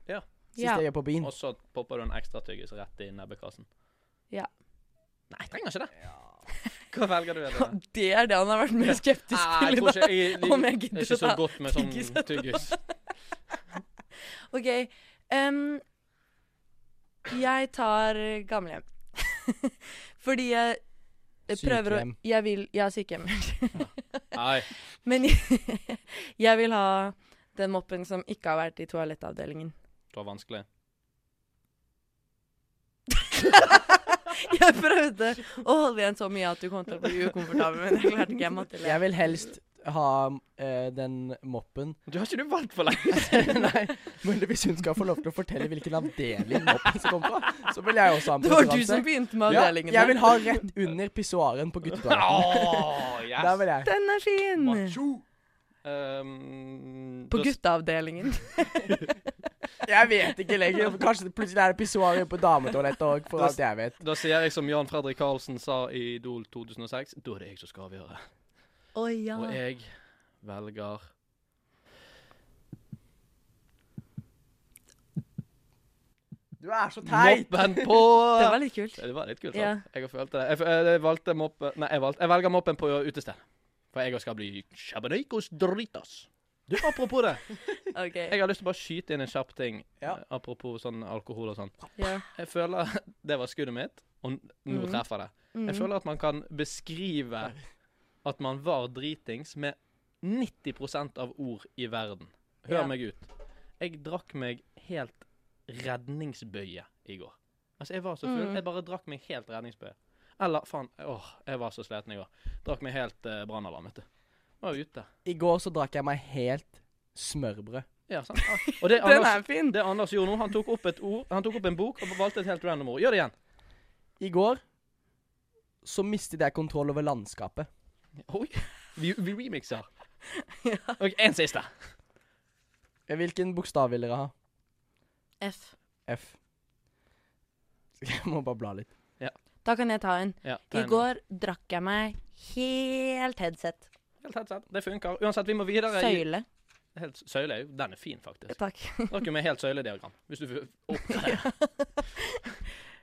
Speaker 3: Ja.
Speaker 2: Siste
Speaker 1: Ja.
Speaker 2: jeg gjør på byen.
Speaker 3: Og så popper du en ekstra tyggis rett i nebbekassen.
Speaker 1: Ja.
Speaker 3: Nei, jeg trenger ikke det. Hva velger du? Eline?
Speaker 1: Det er det han har vært mer skeptisk til i dag.
Speaker 3: jeg,
Speaker 1: Om jeg
Speaker 3: Det er ikke så godt med sånn
Speaker 1: tyggis OK. Um, jeg tar gamlehjem. Fordi jeg jeg prøver å
Speaker 2: Sykehjem.
Speaker 1: Jeg vil Ja, sykehjem.
Speaker 3: Nei.
Speaker 1: Men jeg, jeg vil ha den moppen som ikke har vært i toalettavdelingen.
Speaker 3: Det var vanskelig.
Speaker 1: Jeg prøvde å holde igjen så mye at du kom til å bli ukomfortabel, men jeg klarte ikke. Jeg måtte le.
Speaker 2: Jeg vil helst ha eh, den moppen
Speaker 3: Du har ikke du valgt for lenge?
Speaker 2: Nei, men hvis hun skal få lov til å fortelle hvilken avdeling moppen som kommer fra, så vil jeg også ha en
Speaker 1: Det var du som begynte med
Speaker 2: Ja,
Speaker 1: avdelingen.
Speaker 2: jeg vil ha rett under pissoaren på guttetoaletten.
Speaker 3: oh, yes.
Speaker 2: Der vil jeg.
Speaker 1: Den er fin!
Speaker 3: Macho. Um,
Speaker 1: På gutteavdelingen.
Speaker 2: Jeg vet ikke lenger. Kanskje det plutselig er det pissoar på dametoalettet òg, for
Speaker 3: Da-
Speaker 2: alt jeg vet.
Speaker 3: Da sier jeg som Jan Fredrik Karlsen sa i Idol 2006. Da er det jeg som skal avgjøre.
Speaker 1: Å ja.
Speaker 3: Og jeg velger
Speaker 2: Du er så teit!
Speaker 3: moppen på
Speaker 1: Det var litt kult.
Speaker 3: Det var litt kult.
Speaker 1: Ja.
Speaker 3: sant? Jeg har følt det. Jeg, jeg valgte moppen Nei, jeg, valgte, jeg velger moppen på utested. For jeg skal bli chabanicos dritas. Du, apropos det.
Speaker 1: OK.
Speaker 3: Jeg har lyst til å bare skyte inn en kjapp ting.
Speaker 2: Ja.
Speaker 3: eh, Apropos sånn alkohol og sånn.
Speaker 1: Ja.
Speaker 3: Jeg føler Det var skuddet mitt, og nå
Speaker 1: mm.
Speaker 3: treffer det. Jeg
Speaker 1: Mhm.
Speaker 3: føler at man kan beskrive at man var dritings med 90% av ord i verden. Hør
Speaker 1: Ja.
Speaker 3: meg ut. Jeg drakk meg helt redningsbøye i går. Altså, jeg var så full.
Speaker 1: Mm.
Speaker 3: Jeg bare drakk meg helt redningsbøye. Eller faen, åh, jeg var så sliten i går. Drakk meg helt uh, brannalarm, vet du. Var ute.
Speaker 2: I går så drakk jeg meg helt smørbrød.
Speaker 3: Ja, sant. Ah, Og det
Speaker 1: Den er fin.
Speaker 3: det Anders gjorde nå, han tok opp et ord, han tok opp en bok og valgte et helt random ord. Gjør det igjen.
Speaker 2: I går så mistet jeg kontroll over landskapet.
Speaker 3: Oi, vi, vi remixer.
Speaker 1: Ja.
Speaker 3: Ok, en siste.
Speaker 2: Hvilken bokstav vil dere ha?
Speaker 1: F.
Speaker 2: F. Jeg må bare bla litt.
Speaker 1: Da kan jeg ta en.
Speaker 3: Ja,
Speaker 1: I
Speaker 3: tegn.
Speaker 1: går drakk jeg meg helt headset.
Speaker 3: Helt headset. Det funker. Uansett, vi må videre. i-
Speaker 1: Søyle.
Speaker 3: Helt søyle, er jo- den er fin, faktisk.
Speaker 1: Takk.
Speaker 3: Dere med helt søylediagram, hvis du vil oppgradere.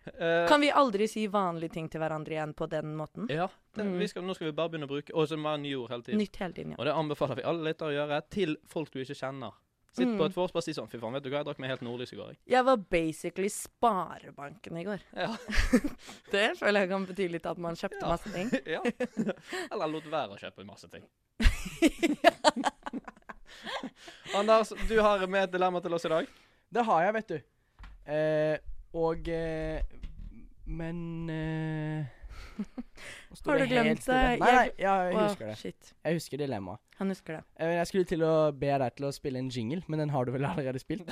Speaker 3: Eh,
Speaker 1: Kan vi aldri si vanlige ting til hverandre igjen på den måten?
Speaker 3: ja, det,
Speaker 1: Mm.
Speaker 3: vi skal, nå skal vi bare begynne å bruke Og så være nye ord hele tiden.
Speaker 1: Nytt hele tiden, ja.
Speaker 3: Og det anbefaler vi alle lyttere å gjøre til folk du ikke kjenner. Sitt
Speaker 1: Mm.
Speaker 3: på et vors og si sånn Fy faen, vet du hva, jeg drakk meg helt nordlys i går. jeg».
Speaker 1: Jeg var basically Sparebanken i går.
Speaker 3: Ja.
Speaker 1: Det føler jeg kan bety litt at man kjøpte
Speaker 3: Ja.
Speaker 1: masse ting.
Speaker 3: ja. Eller lot være å kjøpe masse ting. Anders, du har med et dilemma til oss i dag.
Speaker 2: Det har jeg, vet du. Eh, og eh, Men eh,
Speaker 1: Har du glemt det?
Speaker 2: Nei, nei,
Speaker 1: Jeg-
Speaker 2: jeg husker det.
Speaker 1: Shit.
Speaker 2: Jeg husker dilemmaet.
Speaker 1: Han husker det.
Speaker 2: Eh, Jeg skulle til å be deg til å spille en jingle, men den har du vel allerede spilt?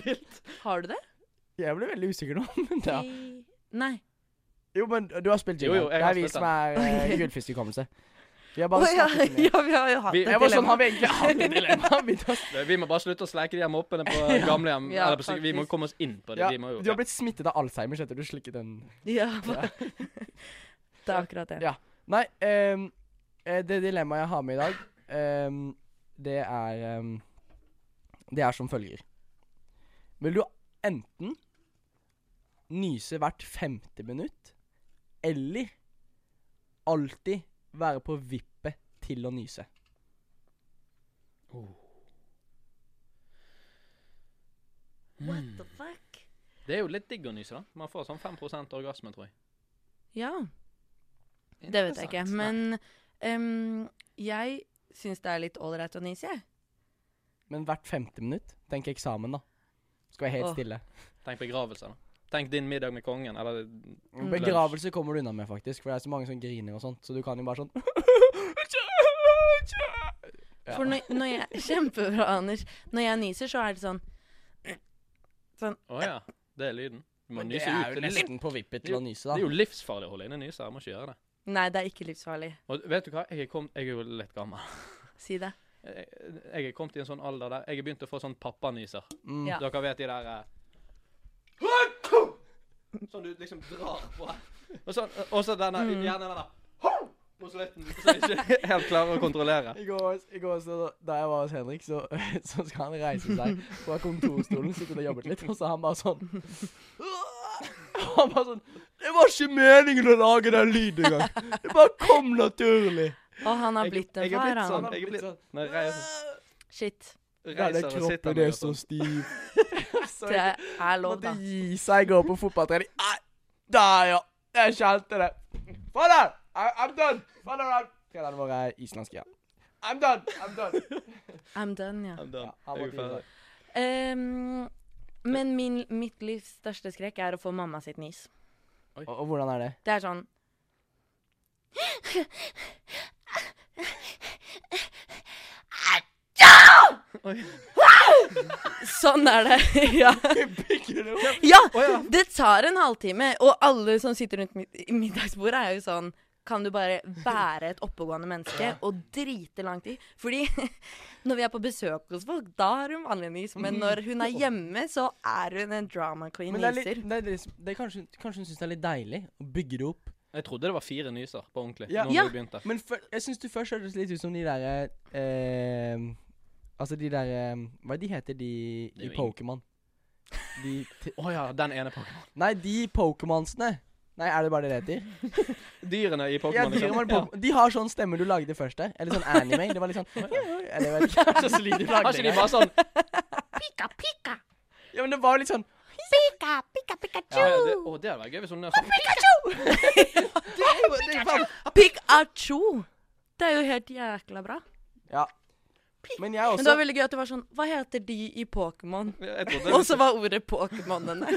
Speaker 1: Har du det?
Speaker 2: Jeg ble veldig usikker nå. men ja.
Speaker 1: Nei.
Speaker 2: Jo, men du har spilt jingle.
Speaker 3: jo, jeg
Speaker 2: det
Speaker 3: har
Speaker 2: er vi som er uh, gullfiskhukommelse. Vi har bare oh,
Speaker 1: ja,
Speaker 2: snakket
Speaker 1: ja, vi har jo hatt
Speaker 3: Vi-
Speaker 1: et
Speaker 2: Jeg var sånn, har vi egentlig hatt et dilemma? Vi
Speaker 3: Vi må bare slutte å sleike de her moppene på
Speaker 2: Ja.
Speaker 3: gamlehjem.
Speaker 1: Ja,
Speaker 3: eller på vi må komme oss inn på det.
Speaker 2: Ja,
Speaker 3: vi må jo,
Speaker 2: du har blitt smittet av Alzheimers etter du slikket den.
Speaker 1: Ja,
Speaker 2: Ja.
Speaker 1: det er akkurat det.
Speaker 2: Ja. Nei, ehm, eh, det dilemmaet jeg har med i dag, um, det er um, Det er som følger. Vil du enten nyse hvert femte minutt, eller alltid være på vippet til å nyse?
Speaker 1: What the fuck?
Speaker 3: Det er jo litt digg å nyse, da. Man får sånn 5 orgasme, tror jeg.
Speaker 1: Ja, det vet jeg ikke. Men um, jeg syns det er litt ålreit å nyse, jeg.
Speaker 2: Men hvert femte minutt? Tenk eksamen, da. Skal være helt
Speaker 1: oh.
Speaker 2: stille.
Speaker 3: Tenk begravelse, da. Tenk din middag med kongen, eller
Speaker 1: Mm.
Speaker 2: Begravelse kommer du unna med, faktisk. For det er så mange som griner og sånt. Så du kan jo bare sånn Ja.
Speaker 1: For når, når jeg Kjempebra, Anders. Når jeg nyser, så er det sånn
Speaker 3: Å ja. Det er lyden. Du må nyse ut. Det er, jo
Speaker 2: nesten på vippet til å nyse,
Speaker 3: det er jo livsfarlig å holde inne nyser. Jeg må ikke gjøre det.
Speaker 1: Nei, det er ikke livsfarlig.
Speaker 3: Og vet du hva? Jeg er, kom, jeg er jo litt gammel.
Speaker 1: Si det.
Speaker 3: Jeg, jeg er kommet i en sånn alder der jeg har begynt å få sånn pappanyser.
Speaker 2: Mm.
Speaker 1: Ja.
Speaker 3: Dere vet de der eh, Sånn du liksom drar på. Og så, og så denne,
Speaker 1: Mm.
Speaker 3: gjerne denne på slutten, så du ikke helt klarer å kontrollere.
Speaker 2: I går, i går så, da jeg var hos Henrik, så, så skal han reise seg fra kontorstolen, sitte og jeg jobbet litt, og så er han bare sånn han bare sånn Det var ikke meningen å lage den lyden engang. Det bare kom naturlig.
Speaker 1: Og han har blitt en
Speaker 3: jeg er
Speaker 1: far,
Speaker 3: blitt
Speaker 1: han.
Speaker 3: sånn. Jeg er blitt jeg reiser,
Speaker 1: Shit.
Speaker 2: Ja, den
Speaker 3: reiser og sitter
Speaker 2: kroppen er så
Speaker 3: sånn.
Speaker 2: stiv. Så
Speaker 1: Det er lov,
Speaker 2: måtte
Speaker 1: da.
Speaker 2: gi seg gå på fotballtrening. Nei, Der, ja. Jeg kjente det. Fader! I- I'm done. Fader, I'm Treneren vår er islandsk, ja. I'm done. I'm done.
Speaker 1: I'm done, ja.
Speaker 3: I'm done.
Speaker 2: Ja, han
Speaker 3: Jeg er ferdig.
Speaker 1: Ehm, men min, mitt livs største skrekk er å få mamma sitt nis.
Speaker 2: Og, og hvordan er det?
Speaker 1: Det er sånn
Speaker 3: Oi.
Speaker 1: Sånn er det. ja. Ja! Det tar en halvtime, og alle som sitter rundt mid middagsbordet, er jo sånn Kan du bare være et oppegående menneske og drite langt i? Fordi når vi er på besøk hos folk, da har hun vanlig nys. Men når hun er hjemme, så er hun en drama queen.
Speaker 2: Men det er, litt, det er, litt, det er kanskje, kanskje hun syns det er litt deilig å bygge det opp.
Speaker 3: Jeg trodde det var fire nyser på ordentlig.
Speaker 2: Ja.
Speaker 3: Når
Speaker 1: Ja.
Speaker 3: vi begynte.
Speaker 2: Men for, jeg syns du først hørtes litt ut som de derre eh, Altså de derre Hva er de heter de
Speaker 3: Det er
Speaker 2: i
Speaker 3: jo ingen-
Speaker 2: Pokémon? De t
Speaker 3: Å ja, den ene Pokémon.
Speaker 2: Nei, de Pokémonsene. Nei, er det bare det det heter?
Speaker 3: Dyrene i
Speaker 2: Ja,
Speaker 3: Pokémon.
Speaker 2: de,
Speaker 3: liksom.
Speaker 2: Pokémon. de har sånn stemme du lagde først der. Eller sånn anime. Det var litt sånn Eller jeg vet ikke hva slags lyd
Speaker 3: Har
Speaker 2: lagde.
Speaker 3: ikke de bare sånn
Speaker 1: Pika, pika,
Speaker 2: Ja, men det var litt sånn
Speaker 1: pika, pika, Pikachu.
Speaker 3: ja, det, Å, det hadde vært gøy hvis hun er sånn
Speaker 1: Pikachu! Det er jo helt jækla bra.
Speaker 2: Ja. Men jeg
Speaker 1: Men det var veldig gøy at det var sånn Hva heter de i Pokémon? Og så var ordet Pokémonene.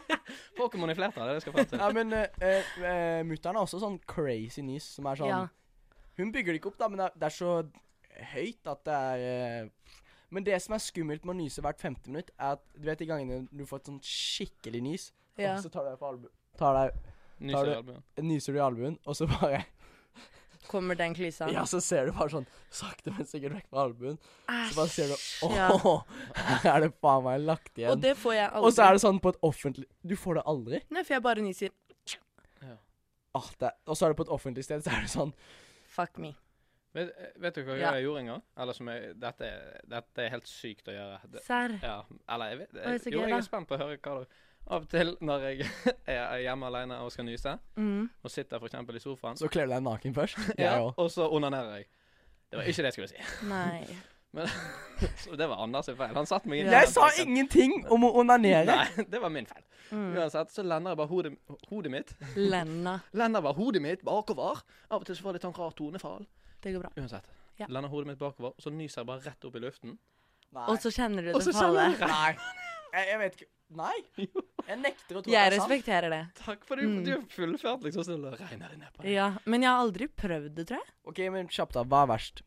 Speaker 3: Pokémon i flertall, det skal jeg fram til.
Speaker 2: Ja, men uh, uh, mutter'n har også sånn crazy nys som er sånn
Speaker 1: Ja.
Speaker 2: Hun bygger det ikke opp, da, men det er, det er så høyt at det er uh, Men det som er skummelt med å nyse hvert femte minutt, er at du vet de gangene du får et sånn skikkelig nys,
Speaker 1: Ja.
Speaker 2: og så tar du deg på albuen.
Speaker 3: Nyser
Speaker 2: du i albuen, og så bare
Speaker 1: Kommer den klysa.
Speaker 2: Ja, så ser du bare sånn sakte, men sikkert vekk fra albuen. Så bare ser du Åh,
Speaker 1: Ja.
Speaker 2: her er det faen meg lagt igjen.
Speaker 1: Og det får jeg aldri.
Speaker 2: Og så er det sånn på et offentlig Du får det aldri.
Speaker 1: Nei, for jeg bare nyser.
Speaker 2: Ah, det, og så er det på et offentlig sted, så er det sånn
Speaker 1: Fuck me.
Speaker 3: Vet, vet du hva
Speaker 1: Ja.
Speaker 3: jeg gjorde en gang? Eller som jeg Dette, dette er helt sykt å gjøre. Det,
Speaker 1: Serr.
Speaker 3: ja, eller jeg vet
Speaker 1: jeg,
Speaker 3: Jo, jeg er spent på å høre hva du Av og til når jeg er hjemme alene og skal nyse,
Speaker 1: Mm.
Speaker 3: og sitter f.eks. i sofaen,
Speaker 2: Så kler du deg naken først.
Speaker 3: ja, og så onanerer jeg. Det var ikke det jeg skulle si.
Speaker 1: Nei.
Speaker 3: Så det var Anders sin feil. Han satte meg inn
Speaker 1: Ja.
Speaker 2: Jeg sa ingenting om å onanere.
Speaker 3: Nei, det var min feil.
Speaker 1: Mm.
Speaker 3: Uansett så lender jeg bare hodet, hodet mitt
Speaker 1: Lender.
Speaker 3: Lander bare hodet mitt bakover. Av og til så får jeg litt sånn rar tonefall.
Speaker 1: Det går bra.
Speaker 3: Uansett.
Speaker 1: Ja.
Speaker 3: Lander hodet mitt bakover, og så nyser jeg bare rett opp i luften.
Speaker 2: Nei.
Speaker 1: Og så kjenner du det
Speaker 3: så
Speaker 1: falle.
Speaker 3: kjenner jeg
Speaker 2: Nei. Jeg, jeg vet ikke Nei. Jeg nekter å tro
Speaker 1: Jeg
Speaker 2: at det er sant.
Speaker 1: respekterer det.
Speaker 3: Takk for du,
Speaker 1: Mm.
Speaker 3: du fullførte liksom, så det regner det ned på deg.
Speaker 1: Ja, men jeg har aldri prøvd det, tror jeg.
Speaker 2: OK, men kjapt, da. Hva er verst?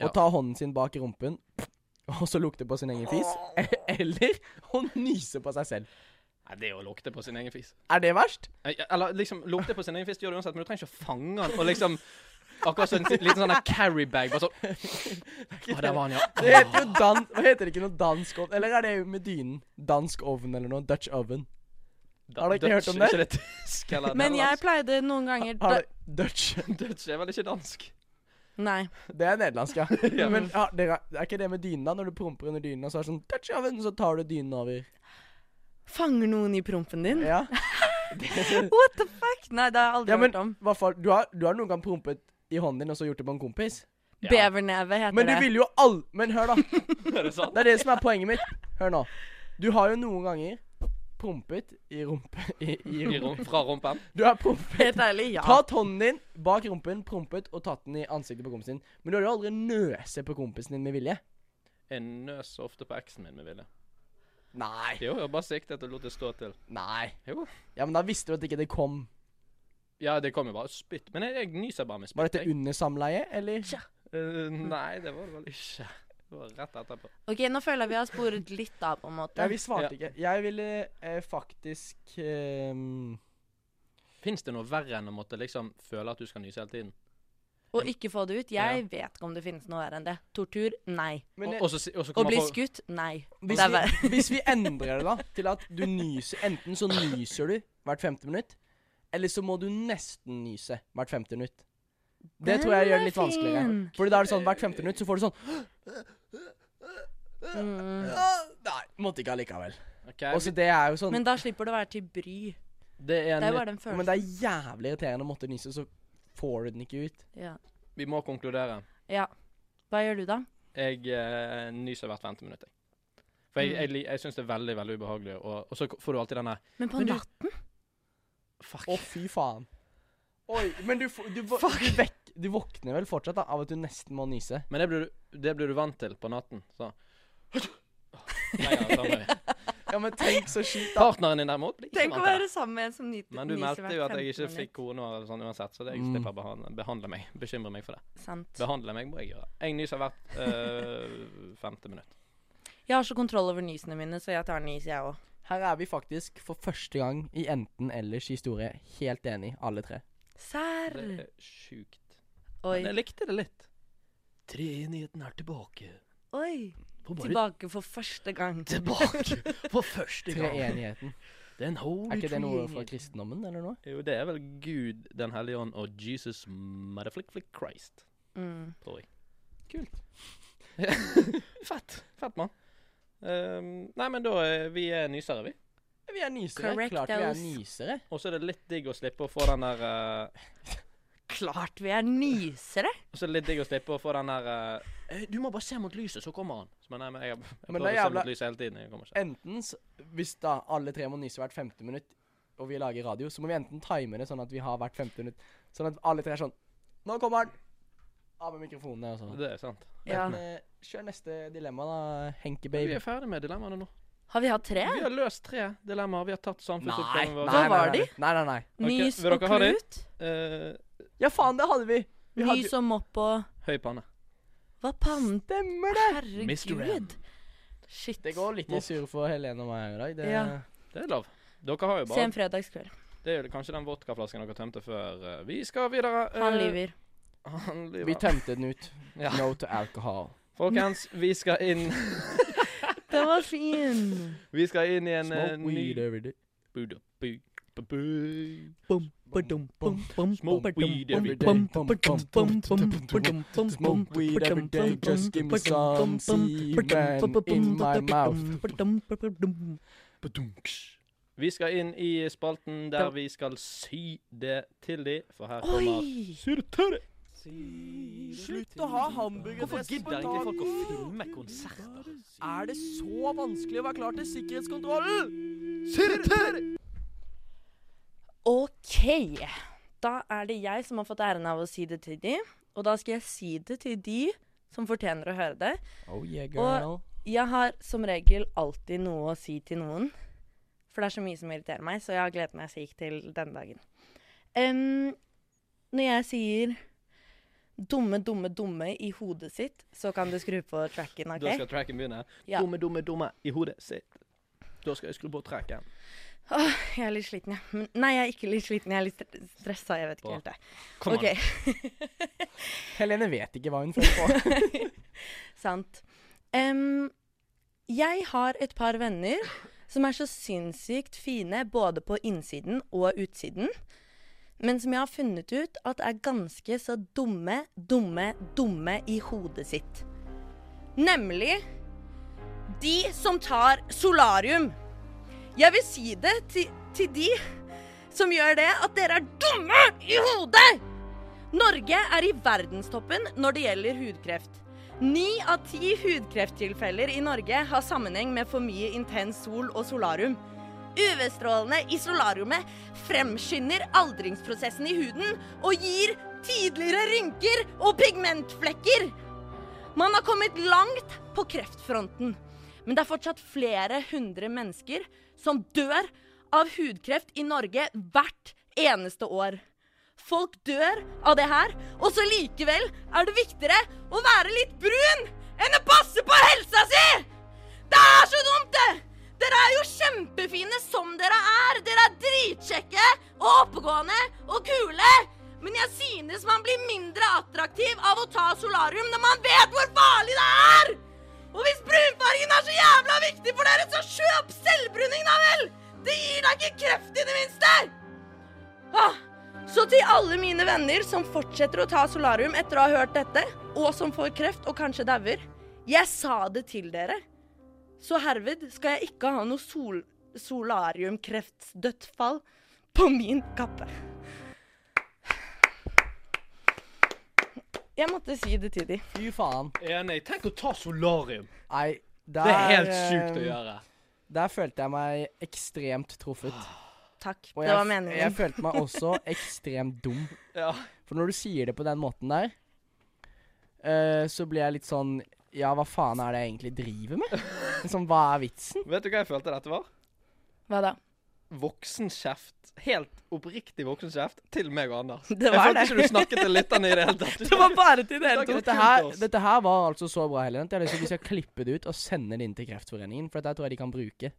Speaker 3: Ja.
Speaker 2: Å ta hånden sin bak i rumpen, og så lukte på sin egen fis? Eller å nyse på seg selv?
Speaker 3: Nei, det er å lukte på sin egen fis.
Speaker 2: Er det verst?
Speaker 3: Eh, Eller liksom, lukte på sin egen fis gjør det uansett, men du trenger ikke å fange den og liksom Akkurat som en liten sånn carry bag. Bare sånn Å, der var han, ja.
Speaker 2: Det heter jo dan... Hva heter det ikke noe dansk ovn? Eller er det jo med dynen? Dansk ovn eller noe? Dutch oven?
Speaker 3: Da-
Speaker 2: Har dere ikke hørt om det?
Speaker 3: Det tysk
Speaker 1: Men jeg pleide noen ganger
Speaker 2: Har Dutch?
Speaker 3: Dutch er vel ikke dansk?
Speaker 1: Nei.
Speaker 2: Det er nederlandsk, ja.
Speaker 3: Ja.
Speaker 2: Men ja, det er, er ikke det med dynen, da? Når du promper under dynen, og så er det sånn Dutch oven, så tar du dynen over.
Speaker 1: Fanger noen i prompen din?
Speaker 2: Ja.
Speaker 1: What the fuck? Nei, det har jeg aldri
Speaker 2: Ja, men-
Speaker 1: hørt om.
Speaker 2: Hva fall, du har, du har noen gang prompet i hånden din og så gjort det på en kompis?
Speaker 3: Ja.
Speaker 1: Beverneve heter det.
Speaker 2: Men du
Speaker 1: det.
Speaker 2: vil jo all... Men hør, da.
Speaker 3: Er det sant?
Speaker 2: Det er det som er poenget mitt. Hør nå. Du har jo noen ganger prompet i rumpe... I, i
Speaker 3: I
Speaker 2: rumpe.
Speaker 3: fra rumpen?
Speaker 2: Du har prompet
Speaker 1: Helt ærlig, ja.
Speaker 2: Tatt hånden din bak rumpen, prompet og tatt den i ansiktet på kompisen din. Men du har jo aldri nøse på kompisen din med vilje.
Speaker 3: Jeg nøs ofte på eksen min med vilje.
Speaker 2: Nei.
Speaker 3: Jo, jeg bare siktet og lot det stå til.
Speaker 2: Nei.
Speaker 3: Jo.
Speaker 2: Ja, men da visste du at ikke det kom.
Speaker 3: Ja, det kom jo bare spytt. Men jeg, jeg nyser bare med spytt.
Speaker 2: Var dette
Speaker 3: jeg.
Speaker 2: under samleie, eller?
Speaker 3: Eh, nei, det var det vel ikke. Det var rett etterpå.
Speaker 1: Ok, nå føler jeg vi har sporet litt av, på en måte.
Speaker 2: Ja, vi svarte
Speaker 3: Ja.
Speaker 2: ikke. Jeg ville eh, faktisk ehm,
Speaker 3: Fins det noe verre enn å måtte liksom føle at du skal nyse hele tiden?
Speaker 1: Og ikke få det ut. Jeg vet ikke om det finnes noe verre enn det. Tortur? Nei.
Speaker 3: Og, så
Speaker 1: Å bli skutt? Nei.
Speaker 2: hvis,
Speaker 1: Det er
Speaker 2: vi, hvis vi endrer det da til at du nyser Enten så nyser du hvert femte minutt, eller så må du nesten nyse hvert femte minutt. Det
Speaker 1: Den
Speaker 2: tror jeg gjør det litt vanskeligere. Fordi da er det sånn hvert femte minutt så får du sånn
Speaker 1: Mm.
Speaker 2: Nei, måtte ikke allikevel. Okay, Også det er jo sånn
Speaker 1: Men da slipper det å være til bry.
Speaker 3: Det er,
Speaker 1: Det er bare den
Speaker 2: Men det er jævlig irriterende å måtte nyse, så får du den ikke ut.
Speaker 1: Ja.
Speaker 3: Vi må konkludere.
Speaker 1: ja. Hva gjør du, da?
Speaker 3: Jeg eh, nyser hvert femte minutt. jeg. For jeg,
Speaker 1: Mm.
Speaker 3: jeg, li- jeg syns det er veldig veldig ubehagelig, og, og så får du alltid denne
Speaker 1: Men på
Speaker 3: Men du-
Speaker 1: natten?
Speaker 3: Fuck.
Speaker 2: Å, fy faen. Oi, men du, du, du, vå- du, vekk, du våkner vel fortsatt da, av at du nesten må nyse?
Speaker 3: Men det blir, du, det blir du vant til på natten. Så. Nei, ja, samme.
Speaker 2: Ja, men tenk så kjipt, da.
Speaker 3: Partneren din derimot blir ikke
Speaker 1: Tenk å
Speaker 3: vant til det.
Speaker 1: være sammen med en som nyter
Speaker 3: Men du meldte jo at jeg ikke fikk kone eller sånn uansett, så det jeg
Speaker 2: Mm.
Speaker 3: slipper å behandle, behandle meg. Bekymre meg for det.
Speaker 1: Sant.
Speaker 3: Behandle meg må jeg gjøre. Jeg nyser hvert øh, femte minutt.
Speaker 1: Jeg har så kontroll over nysene mine, så jeg tar nys, jeg òg.
Speaker 2: Her er vi faktisk for første gang i enten-ellers historie helt enig, alle tre.
Speaker 1: Serr.
Speaker 3: Det er sjukt.
Speaker 1: Oi.
Speaker 3: Men jeg likte det litt. Treenigheten er tilbake.
Speaker 1: Oi.
Speaker 3: For bare
Speaker 1: Tilbake for første gang.
Speaker 3: tilbake for første gang.
Speaker 2: Treenigheten.
Speaker 3: Den holy
Speaker 2: Er ikke det noe fra kristendommen, eller noe?
Speaker 3: Jo, det er vel Gud, Den hellige ånd og Jesus motherflick Christ,
Speaker 1: Mm.
Speaker 3: tror jeg.
Speaker 2: Kult.
Speaker 3: fett. Fett, mann. Ehm, nei, men da er vi er nysere, vi.
Speaker 2: Vi er nysere.
Speaker 1: Correct
Speaker 2: Klart vi er nysere.
Speaker 3: Og så er det litt digg å slippe å få den der uh...
Speaker 1: Klart vi er nysere!
Speaker 3: Og så er det litt digg å slippe å få den der uh... Du må bare se mot lyset, så kommer han. Så, men nei, men jeg, jeg
Speaker 2: jeg
Speaker 3: prøver
Speaker 2: er
Speaker 3: å se mot lyset hele tiden. Jeg kommer ikke.
Speaker 2: Enten, hvis da alle tre må nyse hvert femte minutt, og vi lager radio, så må vi enten time det sånn at vi har hvert femte minutt. Sånn at alle tre er sånn Nå kommer han! Av med mikrofonene og sånn.
Speaker 3: Det er sant.
Speaker 1: Ja.
Speaker 2: Men, eh, kjør neste dilemma, da, Henke baby.
Speaker 3: Vi er ferdig med dilemmaene nå.
Speaker 1: Har vi hatt tre?
Speaker 3: Vi har løst tre dilemmaer. Vi har tatt samfunnsoppgaven vår.
Speaker 1: Hva var de?
Speaker 2: Nei, nei, nei.
Speaker 3: Ok,
Speaker 1: Nys og klut?
Speaker 3: Eh,
Speaker 2: Ja, faen, det hadde vi! vi hadde,
Speaker 1: Nys og mopp og
Speaker 3: høy panne.
Speaker 1: Hva pann?
Speaker 2: Stemmer det!
Speaker 1: Herregud. Shit.
Speaker 2: Det går litt i surr for Helene og meg i dag. Det,
Speaker 1: Ja.
Speaker 3: Det er lov. Dere har jo
Speaker 1: Se
Speaker 3: bare
Speaker 1: en fredagskveld.
Speaker 3: Det er jo kanskje den vodkaflasken dere tømte før. eh, vi skal videre. Uh...
Speaker 1: Han lyver.
Speaker 3: Han lyver.
Speaker 2: Vi tømte den ut.
Speaker 3: Ja.
Speaker 2: No to alcohol.
Speaker 3: Folkens, vi skal inn
Speaker 1: Den var fin.
Speaker 3: Vi skal inn i en eh,
Speaker 2: Smoke weed
Speaker 3: ny
Speaker 2: every day.
Speaker 3: Buda, bu, bu, bu.
Speaker 1: Bum, badum, bum, bum,
Speaker 3: Smoke
Speaker 1: badum,
Speaker 3: weed
Speaker 1: bum,
Speaker 3: every
Speaker 1: bum,
Speaker 2: day.
Speaker 1: badum, bum, bum, badum, bum,
Speaker 2: Smoke weed every
Speaker 1: badum,
Speaker 2: day,
Speaker 1: bum,
Speaker 2: just give me
Speaker 1: badum,
Speaker 2: some
Speaker 1: bum, bum,
Speaker 2: semen
Speaker 1: badum,
Speaker 2: in my
Speaker 1: badum,
Speaker 2: mouth.
Speaker 1: badum, badum.
Speaker 3: Badumks. Vi skal inn i spalten der
Speaker 1: Da-
Speaker 3: vi skal sy det til de, for her kommer
Speaker 1: Oi!
Speaker 3: Si det til de.
Speaker 2: Slutt å ha hamburgerdress
Speaker 3: Hvorfor gidder ikke folk å filme konserter?
Speaker 2: Er det så vanskelig å være klar til sikkerhetskontrollen?
Speaker 3: Si det til de!
Speaker 1: OK. Da er det jeg som har fått æren av å si det til de. Og da skal jeg si det til de som fortjener å høre det.
Speaker 2: Oh yeah, girl.
Speaker 1: Jeg har som regel alltid noe å si til noen. For det er så mye som irriterer meg, så jeg har gledet meg sykt til denne dagen. Um, når jeg sier dumme, dumme, dumme i hodet sitt, så kan du skru på tracken, OK?
Speaker 3: Da skal tracken begynne.
Speaker 1: Ja.
Speaker 3: Dumme, dumme, dumme i hodet sitt. Da skal jeg skru på tracken.
Speaker 1: Åh, jeg er litt sliten, jeg. Men, nei, jeg er ikke litt sliten. Jeg er litt stressa. Jeg vet ikke helt, jeg.
Speaker 3: Kom
Speaker 1: OK.
Speaker 3: an.
Speaker 2: Helene vet ikke hva hun føler på.
Speaker 1: Sant. Um, jeg har et par venner som er så sinnssykt fine både på innsiden og utsiden. Men som jeg har funnet ut at er ganske så dumme, dumme, dumme i hodet sitt. Nemlig de som tar solarium. Jeg vil si det til, til de som gjør det, at dere er dumme i hodet! Norge er i verdenstoppen når det gjelder hudkreft. Ni av ti hudkrefttilfeller i Norge har sammenheng med for mye intens sol og solarium. UV-strålene i solariumet fremskynder aldringsprosessen i huden og gir tidligere rynker og pigmentflekker. Man har kommet langt på kreftfronten, men det er fortsatt flere hundre mennesker som dør av hudkreft i Norge hvert eneste år. Folk dør av det her, og så likevel er det viktigere å være litt brun enn å passe på helsa si! Det er så dumt, det! Dere er jo kjempefine som dere er. Dere er dritkjekke og oppegående og kule. Men jeg synes man blir mindre attraktiv av å ta solarium når man vet hvor farlig det er! Og hvis brunfargen er så jævla viktig for dere, så kjøp selvbruning, da vel! Det gir deg ikke kreft i det minste! Ah, så til alle mine venner som fortsetter å ta solarium etter å ha hørt dette, og som får kreft og kanskje dauer. Jeg sa det til dere. Så herved skal jeg ikke ha noe sol solariumkreftsdødsfall på min kappe. Jeg måtte si det til dem.
Speaker 2: Fy faen.
Speaker 3: Enig. Tenk å ta solarium.
Speaker 2: Nei, der
Speaker 3: Det er helt sjukt å
Speaker 2: eh,
Speaker 3: gjøre.
Speaker 2: Der følte jeg meg ekstremt truffet.
Speaker 1: Takk.
Speaker 2: Og
Speaker 1: det
Speaker 2: jeg,
Speaker 1: var meningen.
Speaker 2: jeg følte meg også ekstremt dum.
Speaker 3: Ja.
Speaker 2: For når du sier det på den måten der, uh, så blir jeg litt sånn Ja, hva faen er det jeg egentlig driver med? Liksom, hva er vitsen?
Speaker 3: Vet du hva jeg følte dette var?
Speaker 1: Hva da?
Speaker 3: Voksenkjeft. Helt oppriktig voksenkjeft til meg og Anders.
Speaker 1: Det var jeg
Speaker 3: følte
Speaker 1: det.
Speaker 3: ikke du snakket til lytterne i det hele tatt.
Speaker 1: Det var bare til det hele
Speaker 2: Dette her, dette her var altså så bra, Helen, at jeg har lyst til at vi skal klippe det ut og sende det inn til Kreftforeningen. For dette tror jeg de kan bruke.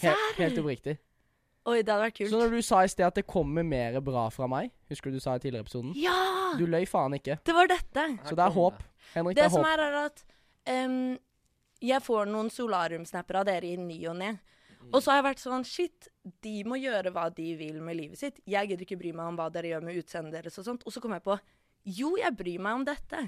Speaker 2: Helt, helt oppriktig.
Speaker 1: Oi, det hadde vært kult.
Speaker 2: Så når du sa i sted at det kommer mer bra fra meg Husker du du sa i tidligere episoden?
Speaker 1: Ja!
Speaker 2: Du løy faen ikke.
Speaker 1: Det var dette.
Speaker 2: Så det er håp. Henrik, det
Speaker 1: Det
Speaker 2: er
Speaker 1: som er, er at em, jeg får noen solariumsnapper av dere i ny og ne. Og så har jeg vært sånn Shit, de må gjøre hva de vil med livet sitt. Jeg gidder ikke bry meg om hva dere gjør med utseendet deres og sånt. Og så kom jeg på Jo, jeg bryr meg om dette.